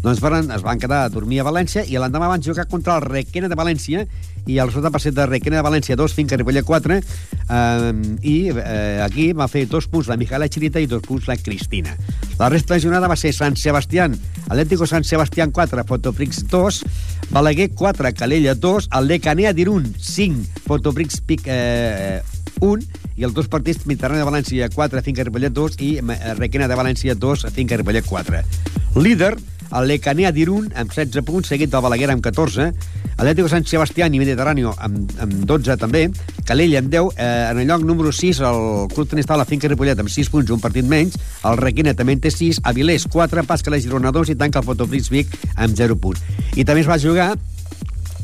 doncs varen, es van quedar a dormir a València i l'endemà van jugar contra el Requena de València i el resultat va ser de Requena de València 2, Finca Ripollet 4 eh, i eh, aquí va fer dos punts la Mijaela Chirita i dos punts la Cristina. La resta de jornada va ser Sant Sebastián, Atlético Sant Sebastián 4, Fotoprix 2, Balaguer 4, Calella 2, el Lecanea d'Irun 5, Fotoprix Pic eh, 1 i els dos partits Mediterrani de València 4, Finca Ripollet 2 i eh, Requena de València 2, Finca Ripollet 4. Líder, el Lecanea d'Irun amb 16 punts, seguit del Balaguer amb 14, Atlético Sant Sebastián i Mediterráneo amb, amb 12 també, Calella amb 10, eh, en el lloc número 6 el Club Tenis Taula Finca Ripollet amb 6 punts, un partit menys, el Requena també en té 6, Avilés 4, Pasca la Girona 2 i tanca el Fotoflix Vic amb 0 punts. I també es va jugar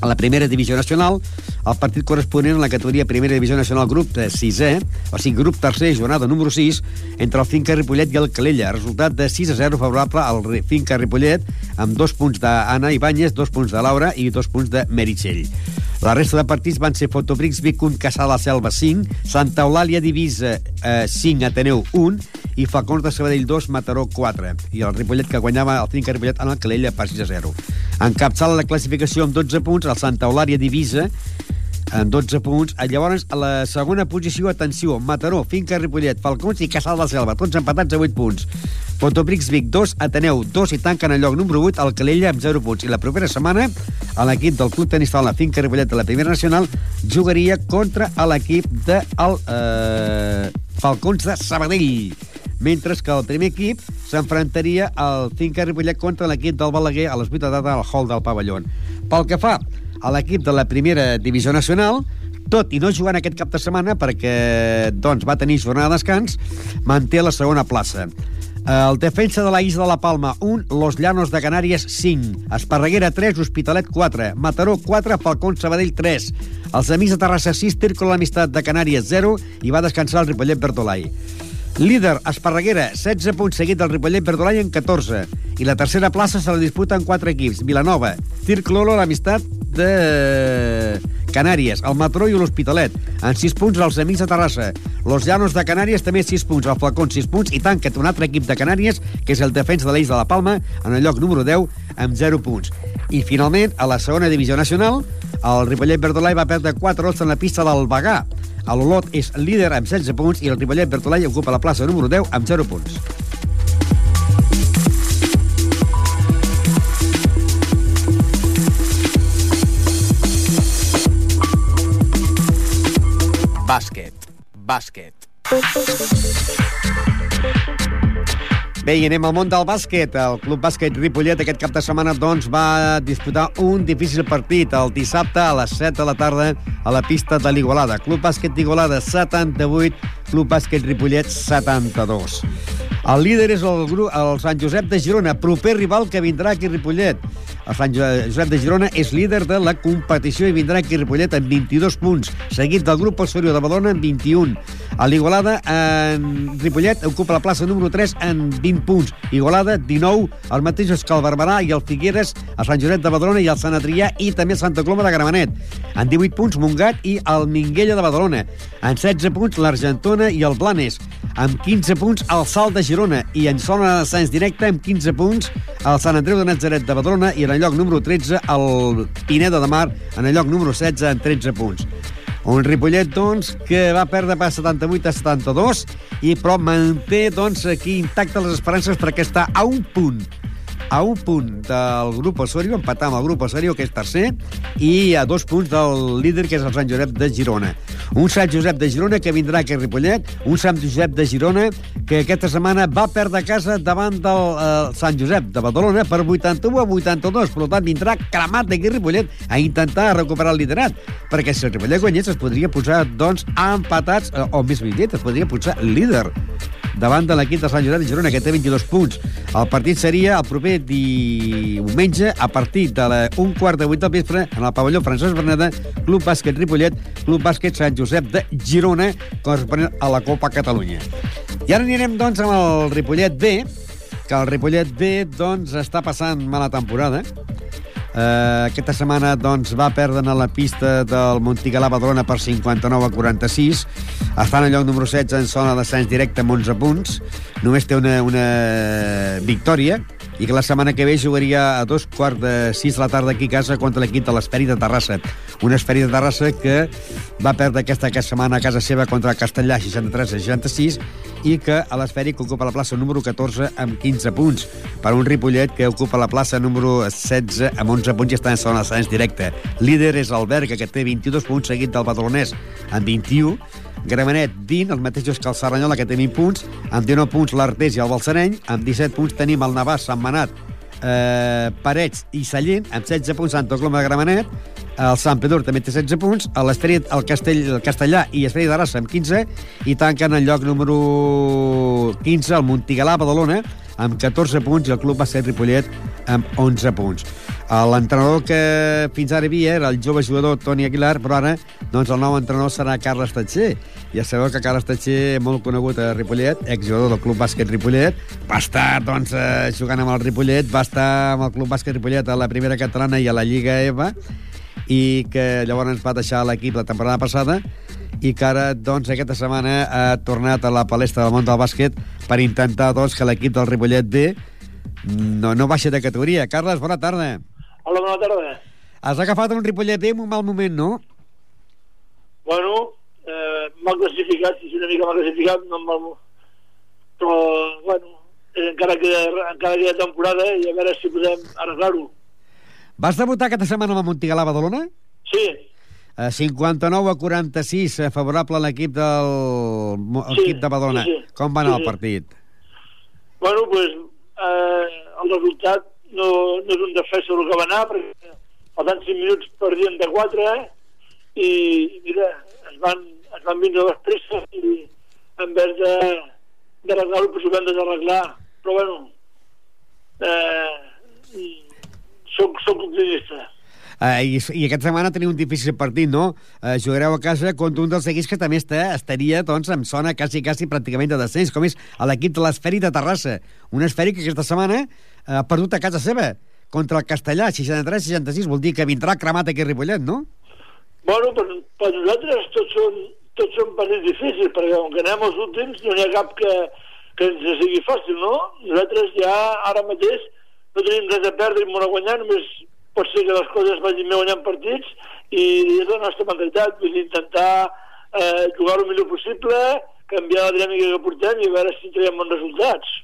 a la primera divisió nacional, el partit corresponent a la categoria primera divisió nacional grup de 6è, o sigui, grup tercer, jornada número 6, entre el Finca Ripollet i el Calella. Resultat de 6 a 0 favorable al Finca Ripollet, amb dos punts d'Anna Ibáñez, dos punts de Laura i dos punts de Meritxell. La resta de partits van ser Fotobrix, Vicun, Casal la Selva 5, Santa Eulàlia Divisa eh, 5, Ateneu 1 i Falcons de Sabadell 2, Mataró 4. I el Ripollet que guanyava el Finca Ripollet en el Calella per 6 a 0. Encapçala la classificació amb 12 punts el Santa Eulàlia Divisa amb 12 punts. Llavors, a la segona posició, atenció, Mataró, Finca Ripollet, Falcons i Casal de la Selva, tots empatats a 8 punts. Fotobrix Vic 2, Ateneu 2 i tanquen el lloc número 8 el Calella amb 0 punts. I la propera setmana l'equip del Club Tenis Taula Finca Ripollet de la Primera Nacional jugaria contra l'equip de eh, Falcons de Sabadell mentre que el primer equip s'enfrontaria al Finca Ripollet contra l'equip del Balaguer a les 8 de tarda al hall del pavelló. Pel que fa a l'equip de la primera divisió nacional, tot i no jugant aquest cap de setmana perquè doncs, va tenir jornada de descans, manté la segona plaça. El defensa de la Isla de la Palma, 1, Los Llanos de Canàries, 5, Esparreguera, 3, Hospitalet, 4, Mataró, 4, Falcón, Sabadell, 3, els Amics de Terrassa, 6, Tírcol l'Amistat de Canàries, 0, i va descansar el Ripollet Bertolai. Líder, Esparreguera, 16 punts seguit del Ripollet Verdolai en 14. I la tercera plaça se la disputen quatre equips. Vilanova, Tir Clolo, l'amistat de Canàries, el Matró i l'Hospitalet. En 6 punts, els Amics de Terrassa. Los Llanos de Canàries també 6 punts, el Flacón 6 punts, i tanca un altre equip de Canàries, que és el defensa de l'Eix de la Palma, en el lloc número 10, amb 0 punts. I finalment, a la segona divisió nacional, el Ripollet Verdolai va perdre 4 hots en la pista del Bagà. L'Olot és líder amb 16 punts i el Ripollet Bertolai ocupa la plaça número 10 amb 0 punts. Bàsquet. Bàsquet. Bé, i anem al món del bàsquet. El Club Bàsquet Ripollet aquest cap de setmana doncs, va disputar un difícil partit el dissabte a les 7 de la tarda a la pista de l'Igualada. Club Bàsquet d'Igualada 78, Club Bàsquet Ripollet 72. El líder és el, grup, el Sant Josep de Girona, proper rival que vindrà aquí a Ripollet. El Sant Josep de Girona és líder de la competició i vindrà aquí a Ripollet amb 22 punts, seguit del grup Osorio de Badona amb 21. A l'Igualada, en Ripollet ocupa la plaça número 3 amb 20 punts. Igualada, 19, els mateixos que el Barberà i el Figueres, el Sant Josep de Badalona i el Sant Adrià i també Santa Coloma de Gramenet. En 18 punts, Montgat i el Minguella de Badalona. En 16 punts, l'Argentona i el Blanes. Amb 15 punts, el Salt de Girona. I en zona d'ascens directe, amb 15 punts, el Sant Andreu de Nazaret de Badalona i en el lloc número 13, el Pineda de Mar, en el lloc número 16, amb 13 punts. Un Ripollet, doncs, que va perdre per 78 a 72, i però manté, doncs, aquí intactes les esperances perquè està a un punt a un punt del grup Osorio, empatar amb el grup Osorio, que és tercer, i a dos punts del líder, que és el Sant Josep de Girona. Un Sant Josep de Girona que vindrà aquí a Ripollet, un Sant Josep de Girona que aquesta setmana va perdre casa davant del eh, Sant Josep de Badalona per 81 a 82, per tant vindrà cremat d'aquí a Ripollet a intentar recuperar el liderat, perquè si el Ripollet guanyés es podria posar, doncs, empatats, eh, o més ben dit, es podria posar líder davant de l'equip de Sant Josep de Girona, que té 22 punts. El partit seria el proper diumenge a partir de la un quart de vuit del vespre en el pavelló Francesc Berneda, Club Bàsquet Ripollet, Club Bàsquet Sant Josep de Girona, corresponent a la Copa Catalunya. I ara anirem, doncs, amb el Ripollet B, que el Ripollet B, doncs, està passant mala temporada. Uh, aquesta setmana doncs, va perdre a la pista del Montigalà Badalona per 59 a 46. Està en el lloc número 16 en zona d'ascens directe amb 11 punts. Només té una, una victòria i que la setmana que ve jugaria a dos quarts de sis de la tarda aquí a casa contra l'equip de l'Esperi de Terrassa. Un Esperi de Terrassa que va perdre aquesta, aquesta setmana a casa seva contra el Castellà 63 a 66 i que a l'Esperi que ocupa la plaça número 14 amb 15 punts per un Ripollet que ocupa la plaça número 16 amb 11 punts i està en zona d'ascens directe. Líder és el Berga, que té 22 punts, seguit del Badalonès amb 21 Gramenet, 20, els mateixos que el Serranyola, que té 20 punts, amb 19 punts l'Artés i el Balsareny, amb 17 punts tenim el Navàs, Sant Manat, eh, Parets i Sallent, amb 16 punts Sant Coloma de Gramenet, el Sant Pedro també té 16 punts, l'Esperit, el, Castell, el Castellà i Esperit d'Arassa amb 15, i tanquen el lloc número 15 el Montigalà, Badalona, amb 14 punts, i el Club Bàsquet Ripollet amb 11 punts. L'entrenador que fins ara hi havia era el jove jugador Toni Aguilar, però ara doncs, el nou entrenador serà Carles Tatxer. Ja sabeu que Carles Tatxer, molt conegut a Ripollet, exjugador del Club Bàsquet Ripollet, va estar doncs, eh, jugant amb el Ripollet, va estar amb el Club Bàsquet Ripollet a la primera catalana i a la Lliga EVA, i que llavors ens va deixar l'equip la temporada passada i que ara, doncs, aquesta setmana ha tornat a la palestra del món del bàsquet per intentar, doncs, que l'equip del Ripollet B no, no baixa de categoria. Carles, bona tarda. Hola, bona tarda. Has agafat un Ripollet B en un mal moment, no? Bueno, eh, m'ha classificat, si una mica m'ha classificat, no mal... però, bueno, eh, encara queda, encara queda temporada i a veure si podem arreglar-ho. Vas debutar aquesta setmana amb el Montigalà Badalona? Sí. Eh, 59 a 46, eh, favorable a l'equip del Sí, equip de Badalona. sí, sí. Com va anar Sí, el partit? Bueno, pues, eh, el resultat no, no és un defensa del que va anar, perquè faltant 5 minuts perdien de 4, eh? I, i mira, es van, es van vindre les presses i en vez de d'arreglar-ho, pues ho vam desarreglar. Però bueno, eh, soc, soc optimista. Eh, i, I aquesta setmana teniu un difícil partit, no? Eh, jugareu a casa contra un dels equips que també està, estaria doncs, en zona quasi, quasi pràcticament de descens, com és l'equip de l'Esferi de Terrassa. Un Esferi que aquesta setmana eh, ha perdut a casa seva contra el Castellà, 63-66. Vol dir que vindrà cremat aquí a Ripollet, no? Bueno, per, per nosaltres tots són, tots són partits difícils, perquè com que anem als últims no n'hi ha cap que, que ens sigui fàcil, no? Nosaltres ja ara mateix no tenim res a perdre i a guanyar, només pot ser que les coses vagin bé guanyant partits i és la nostra mentalitat, vull dir, intentar eh, jugar el millor possible, canviar la dinàmica que portem i veure si traiem bons resultats.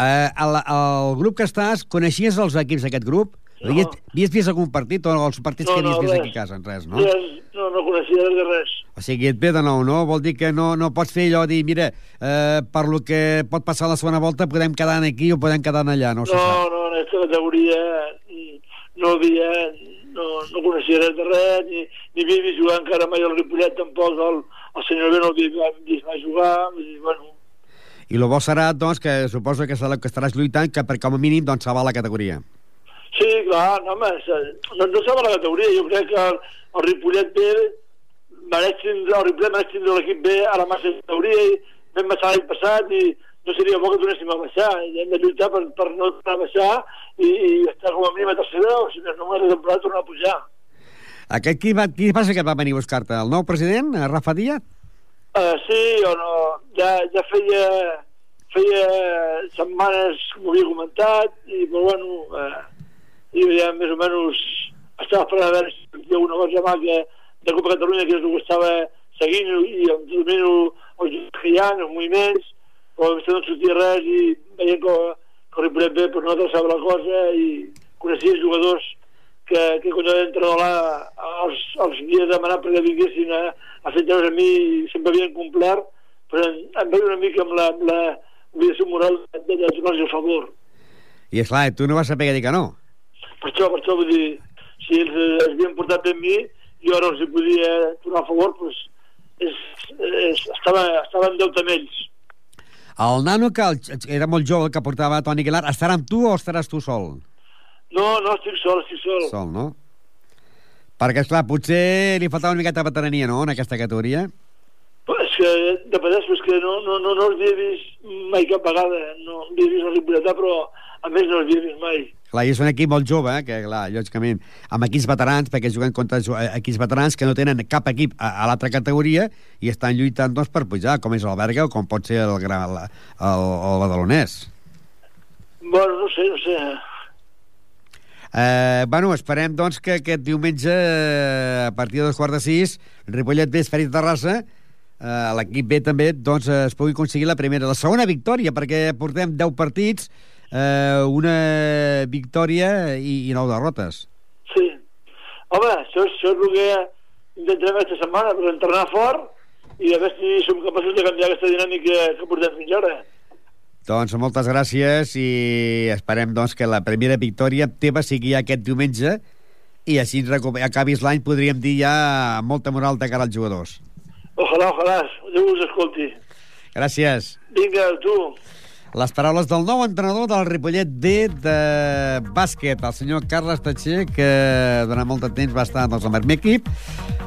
Eh, el, el grup que estàs, coneixies els equips d'aquest grup? No. Havies, havies vist algun partit o els partits No, que havies no, vist res. aquí a casa? Res, no? Res, no, no coneixia res de res. O sigui, et ve de nou, no? Vol dir que no, no pots fer allò de dir, mira, eh, per lo que pot passar la segona volta podem quedar aquí o podem quedar allà, no, No, no, categoria mm, no havia, no, no coneixia res de res, ni, ni havia vist jugar encara mai el Ripollet tampoc, el, el senyor B no havia vist mai jugar, dir, bueno, I el bo serà, doncs, que suposo que, serà, que estaràs lluitant que per com a mínim doncs, salvar la categoria. Sí, clar, no, home, no, no sabe la categoria. Jo crec que el, el Ripollet B mereix tindre, el Ripollet mereix tindre l'equip B a la massa categoria i vam baixar l'any passat i no seria bo que tornéssim a baixar. I hem de lluitar per, per no tornar a baixar i, i estar com a mínim a tercera o si no, no de temporada tornar a pujar. Aquest, qui, va, qui passa que va venir a buscar-te? El nou president, eh, Rafa Díaz? Uh, sí o no, ja, ja feia, feia setmanes m'ho havia comentat i, però bueno, uh, i ja més o menys estava esperant a veure si hi alguna cosa mà que, de Copa Catalunya que que estava seguint i em domino els que hi ha, els moviments, però no sortia res i veient que, que el Ripollet bé però no traçava la cosa i coneixia jugadors que, que quan jo entrenador els, els havia demanat perquè vinguessin a, a fer treure a mi i sempre havien complert però em, em veia una mica amb la, amb la obligació moral de, de, de donar-los el favor I, esclar, tu no vas saber dir que no. per això, per això vull dir si ells eh, es havien portat bé amb mi jo ara els hi podia donar a favor doncs és, és, estava, estava en deute amb ells El nano, que el, era molt jove, el que portava Toni Aguilar, estarà amb tu o estaràs tu sol? no, no, estic sol, estic sol Sol, no? Perquè, esclar, potser li faltava una miqueta de veterania, no?, en aquesta categoria. Però és que, de pedès, és que no, no, no, no els havia vist mai cap vegada. No havia vist el Ripolletà, però a més no els havia vist mai. Clar, i és un equip molt jove, eh, que, clar, lògicament, amb equips veterans, perquè juguen contra eh, equips veterans que no tenen cap equip a, a l'altra categoria i estan lluitant, doncs, per pujar, com és el Berga o com pot ser el, el, el, el Badalonès. Bueno, no sé, no sé. Eh, bueno, esperem, doncs, que aquest diumenge, eh, a partir de dos quarts de sis, Ripollet B, Esferit de Terrassa, eh, l'equip B també, doncs, es pugui aconseguir la primera, la segona victòria, perquè portem 10 partits, eh, una victòria i, i 9 derrotes. Sí. Home, això, és- això és el que intentarem aquesta setmana, per entrenar fort i a veure si som capaços de canviar aquesta dinàmica que portem fins ara. Doncs moltes gràcies i esperem doncs, que la primera victòria teva sigui aquest diumenge i així acabis l'any, podríem dir ja molta moral de cara als jugadors. Ojalà, ojalà, Déu us escolti. Gràcies. Vinga, tu. Les paraules del nou entrenador del Ripollet B de bàsquet, el senyor Carles Tatxer, que durant molt de temps va estar doncs, amb el meu equip.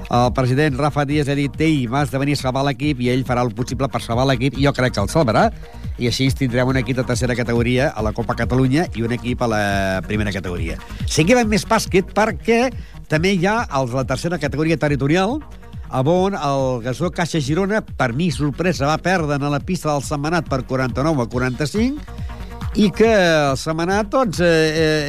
El president Rafa Díaz ha dit ell va esdevenir salvar l'equip i ell farà el possible per salvar l'equip i jo crec que el salvarà i així tindrem un equip de tercera categoria a la Copa Catalunya i un equip a la primera categoria. Seguim amb més bàsquet perquè també hi ha els de la tercera categoria territorial a on el gasó Caixa Girona, per mi, sorpresa, va perdre a la pista del Setmanat per 49 a 45 i que el Setmanat doncs, eh,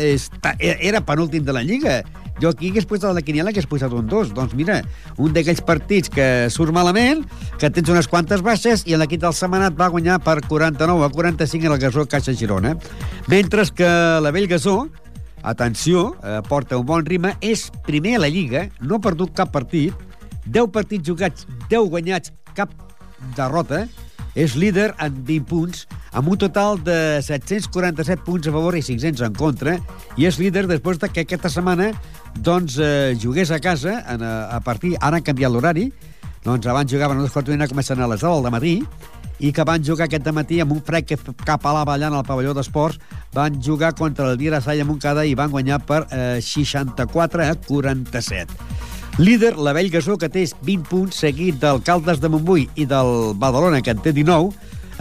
eh, està, era penúltim de la Lliga. Jo aquí hagués posat la quiniela hagués posat un 2. Doncs mira, un d'aquells partits que surt malament, que tens unes quantes baixes, i l'equip del Setmanat va guanyar per 49 a 45 en el gasó Caixa Girona. Mentre que la Vell Gasó, atenció, eh, porta un bon ritme, és primer a la Lliga, no ha perdut cap partit, 10 partits jugats, 10 guanyats, cap derrota, és líder en 20 punts, amb un total de 747 punts a favor i 500 en contra, i és líder després de que aquesta setmana doncs, eh, jugués a casa en, a, a partir... Ara han canviat l'horari, doncs abans jugaven a les 4 i comencen a les 10 del matí, i que van jugar aquest matí amb un fred que cap a la ballant al pavelló d'esports van jugar contra el Vira Salla Montcada i van guanyar per eh, 64 a 47. Líder, la Vell Gasó, que té 20 punts, seguit del Caldes de Montbui i del Badalona, que en té 19,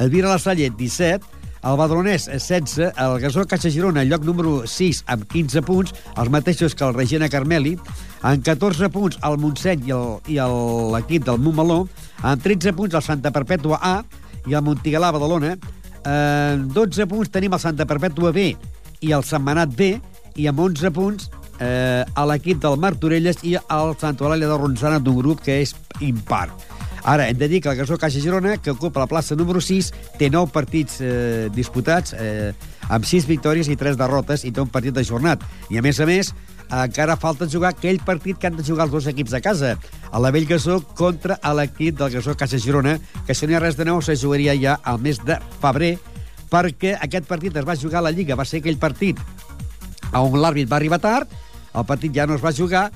el Vira la Salle, 17, el Badalonès, eh, 16, el Gasó Caixa Girona, lloc número 6, amb 15 punts, els mateixos que el Regina Carmeli, en 14 punts el Montseny i l'equip del Montmeló, amb 13 punts el Santa Perpètua A i el Montigalà Badalona, en 12 punts tenim el Santa Perpètua B i el Setmanat B, i amb 11 punts eh, a l'equip del Martorelles i el Sant Eulàlia de Ronçana d'un grup que és impar. Ara, hem de dir que el Gasó Caixa Girona, que ocupa la plaça número 6, té 9 partits eh, disputats, eh, amb 6 victòries i 3 derrotes, i té un partit ajornat. I, a més a més, encara falta jugar aquell partit que han de jugar els dos equips de casa, a la Vell Gasó contra l'equip del Gasó Caixa Girona, que si no hi ha res de nou se jugaria ja al mes de febrer, perquè aquest partit es va jugar a la Lliga, va ser aquell partit on l'àrbit va arribar tard, el partit ja no es va jugar,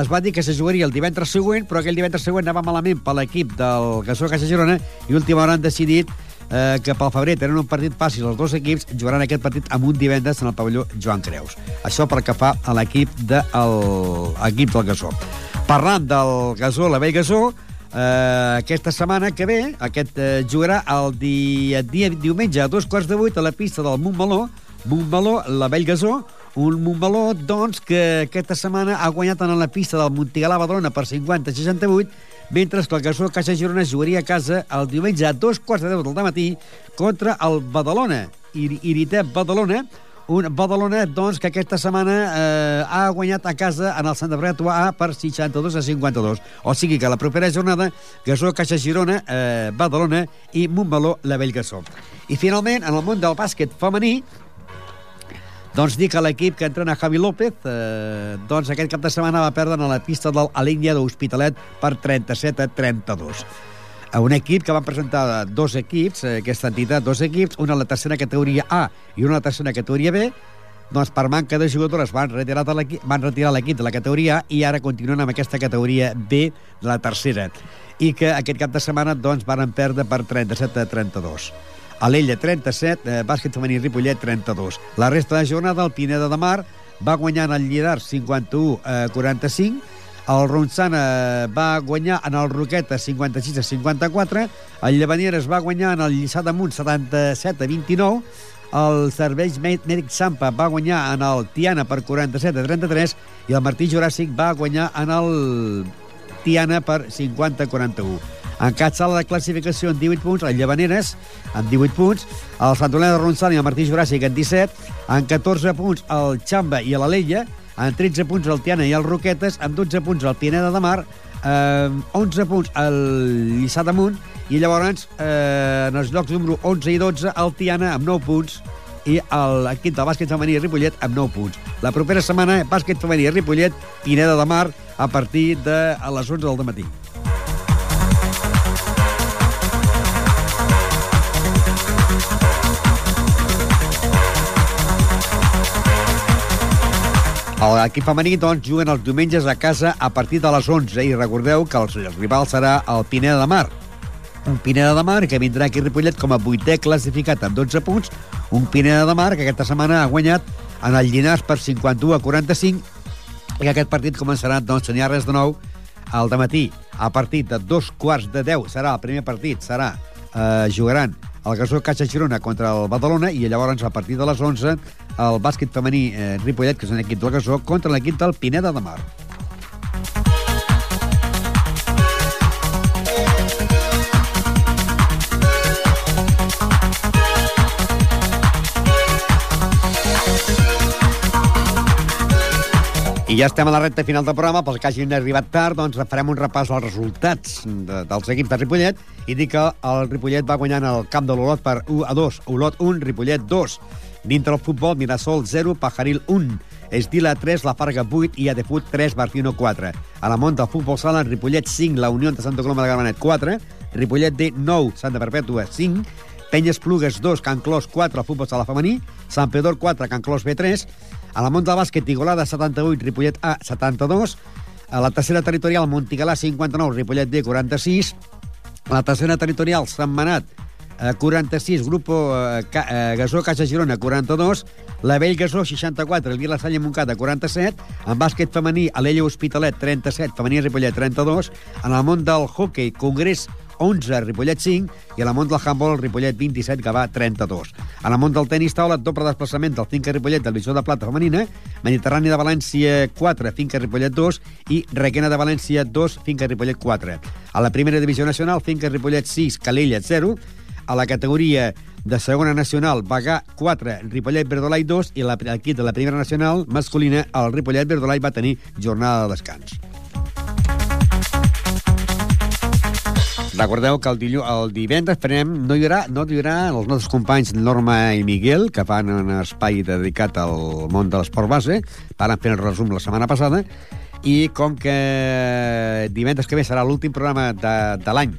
es va dir que se jugaria el divendres següent, però aquell divendres següent anava malament per l'equip del Gasó Caixa Girona i última hora han decidit eh, que pel febrer tenen un partit fàcil els dos equips, jugaran aquest partit amb un divendres en el pavelló Joan Creus. Això pel que fa a l'equip de, el, equip del Gasó. Parlant del Gasó, la Vell Gasó, eh, aquesta setmana que ve, aquest eh, jugarà el dia, dia diumenge a dos quarts de vuit a la pista del Montmeló, Montmeló, la Vell Gasó, un Montmeló, doncs, que aquesta setmana ha guanyat en la pista del Montigalà Badalona per 50-68, mentre que el Gasó Caixa Girona jugaria a casa el diumenge a dos quarts de deu del matí contra el Badalona, Ir Iritep Badalona, un Badalona, doncs, que aquesta setmana eh, ha guanyat a casa en el Santa Perpètua A per 62 a 52. O sigui que la propera jornada, Gasó Caixa Girona, eh, Badalona i Montmeló, la Vell Gasó. I finalment, en el món del bàsquet femení, doncs dir que l'equip que entrena Javi López eh, doncs aquest cap de setmana va perdre a la pista del Alínia d'Hospitalet per 37 a 32. A un equip que van presentar dos equips, eh, aquesta entitat, dos equips, una a la tercera categoria A i una a la tercera categoria B, doncs per manca de jugadores van retirar de van retirar l'equip de la categoria A i ara continuen amb aquesta categoria B de la tercera. I que aquest cap de setmana doncs van perdre per 37 a 32. A l'Ella 37, eh, bàsquet femení Ripollet 32. La resta de jornada, el Pineda de Mar va guanyar en el Lledar 51 a 45, el Ronçana va guanyar en el Roqueta 56 a 54, el Llevaneres va guanyar en el Lliçà d'Amunt 77 a 29, el Serveis Mèdic Sampa va guanyar en el Tiana per 47 a 33 i el Martí Juràssic va guanyar en el Tiana per 50 a 41. En cap sala de classificació en 18 punts, el Llevaneres amb 18 punts, el Sant Olena de Ronçana i el Martí Juràssic en 17, en 14 punts el Xamba i l'Alella, en 13 punts el Tiana i el Roquetes, en 12 punts el Pineda de Mar, eh, 11 punts el Lliçà d'Amunt, i llavors eh, en els llocs número 11 i 12 el Tiana amb 9 punts i l'equip de bàsquet femení Ripollet amb 9 punts. La propera setmana, bàsquet femení Ripollet, Pineda de Mar, a partir de a les 11 del matí. L'equip femení doncs, juguen els diumenges a casa a partir de les 11 i recordeu que el, el rival serà el Pineda de Mar. Un Pineda de Mar que vindrà aquí a Ripollet com a vuitè classificat amb 12 punts, un Pineda de Mar que aquesta setmana ha guanyat en el Llinars per 51 a 45 i que aquest partit començarà, doncs, si res de nou, al matí. A partir de dos quarts de 10 serà el primer partit, serà eh, jugaran el Gasó Caixa Girona contra el Badalona i llavors a partir de les 11 el bàsquet femení eh, Ripollet, que és un equip del Gasó, contra l'equip del Pineda de Mar. I ja estem a la recta final del programa. Pels que hagin arribat tard, doncs farem un repàs als resultats de, dels equips de Ripollet i dir que el Ripollet va guanyant el camp de l'Olot per 1 a 2. Olot 1, Ripollet 2. Dintre el futbol, Mirasol 0, Pajaril 1. Esdila 3, La Farga 8 i Adefut 3, Barcino 4. A la del futbol sala, Ripollet 5, la Unió de Santa Coloma de Gramenet 4, Ripollet D 9, Santa Perpètua 5, Penyes Plugues 2, Can Clos 4, el futbol sala femení, Sant Pedor 4, Can Clos B3, a la del bàsquet, Igualada 78, Ripollet A 72, a la tercera territorial, Montigalà 59, Ripollet D 46, a la tercera territorial, Sant Manat 46, Grupo eh, eh, Gasó Caixa Girona 42, la Vell Gasó 64, el Vila Salla Montcada 47, en bàsquet femení, Alella Hospitalet 37, femení Ripollet 32, en el món del hockey, Congrés 11, Ripollet 5, i a la món del handball, el Ripollet 27, que va 32. A la món del tenis taula, doble desplaçament del Finca Ripollet del Divisió de Plata femenina, Mediterrani de València 4, Finca Ripollet 2, i Requena de València 2, Finca Ripollet 4. A la primera divisió nacional, Finca Ripollet 6, Calella 0, a la categoria de segona nacional, Bagà 4, Ripollet Verdolai 2 i l'equip de la primera nacional masculina, el Ripollet Verdolai va tenir jornada de descans. Recordeu que el, dillu el divendres farem, no hi haurà, no hi haurà els nostres companys Norma i Miguel, que fan un espai dedicat al món de l'esport base, van fer el resum la setmana passada, i com que divendres que ve serà l'últim programa de, de l'any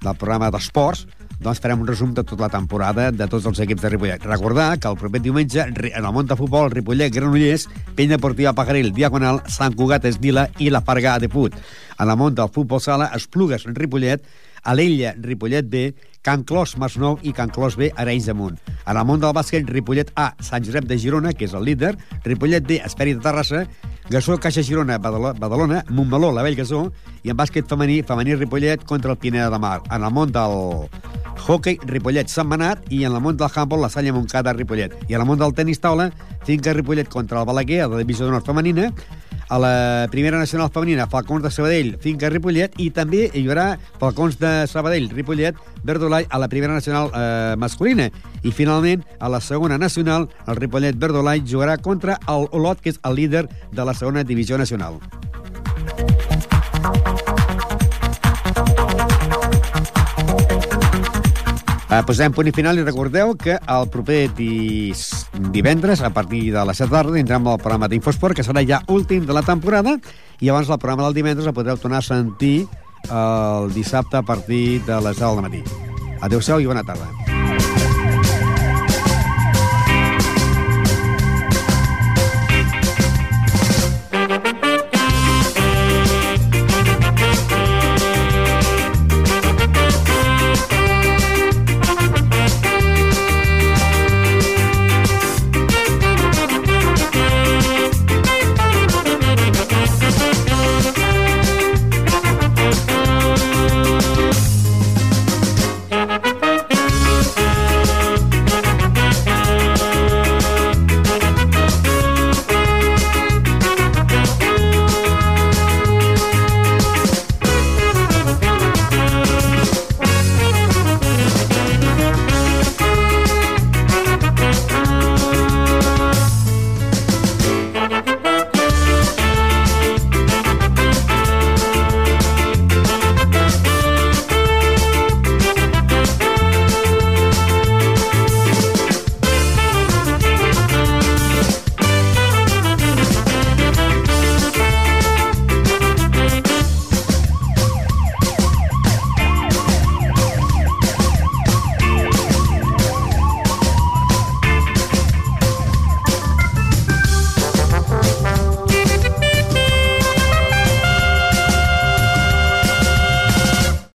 del programa d'esports, doncs farem un resum de tota la temporada de tots els equips de Ripollet. Recordar que el proper diumenge, en el món de futbol, Ripollet, Granollers, Penya Deportiva Pajaril, Diagonal, Sant Cugat, Esdila i la Farga de Put. En el món del futbol sala, Esplugues, Ripollet, Alella, Ripollet B, Can Clos, Masnou i Can Clos B, Arenys de Munt. En el món del bàsquet, Ripollet A, Sant Josep de Girona, que és el líder, Ripollet D, Esperi de Terrassa, Gassó, Caixa Girona, Badalona, Montmeló, la Vell Gassó, i en bàsquet femení, femení Ripollet contra el Pineda de Mar. En el món del hockey, Ripollet, Sant Manat, i en el món del handball, la Salla Montcada, Ripollet. I en el món del tenis taula, Finca Ripollet contra el Balaguer, a la divisió d'honor femenina, a la primera nacional femenina, Falcons de Sabadell, Finca Ripollet, i també hi haurà Falcons de Sabadell, Ripollet, Verdolai a la primera nacional eh, masculina. I finalment, a la segona nacional, el Ripollet Verdolai jugarà contra el Olot, que és el líder de la segona divisió nacional. Eh, posem punt i final i recordeu que el proper divendres, a partir de les 7 de tarda, tindrem el programa d'Infosport, que serà ja últim de la temporada, i abans el programa del divendres el podreu tornar a sentir el dissabte a partir de les 10 del matí. Adéu-siau i bona tarda.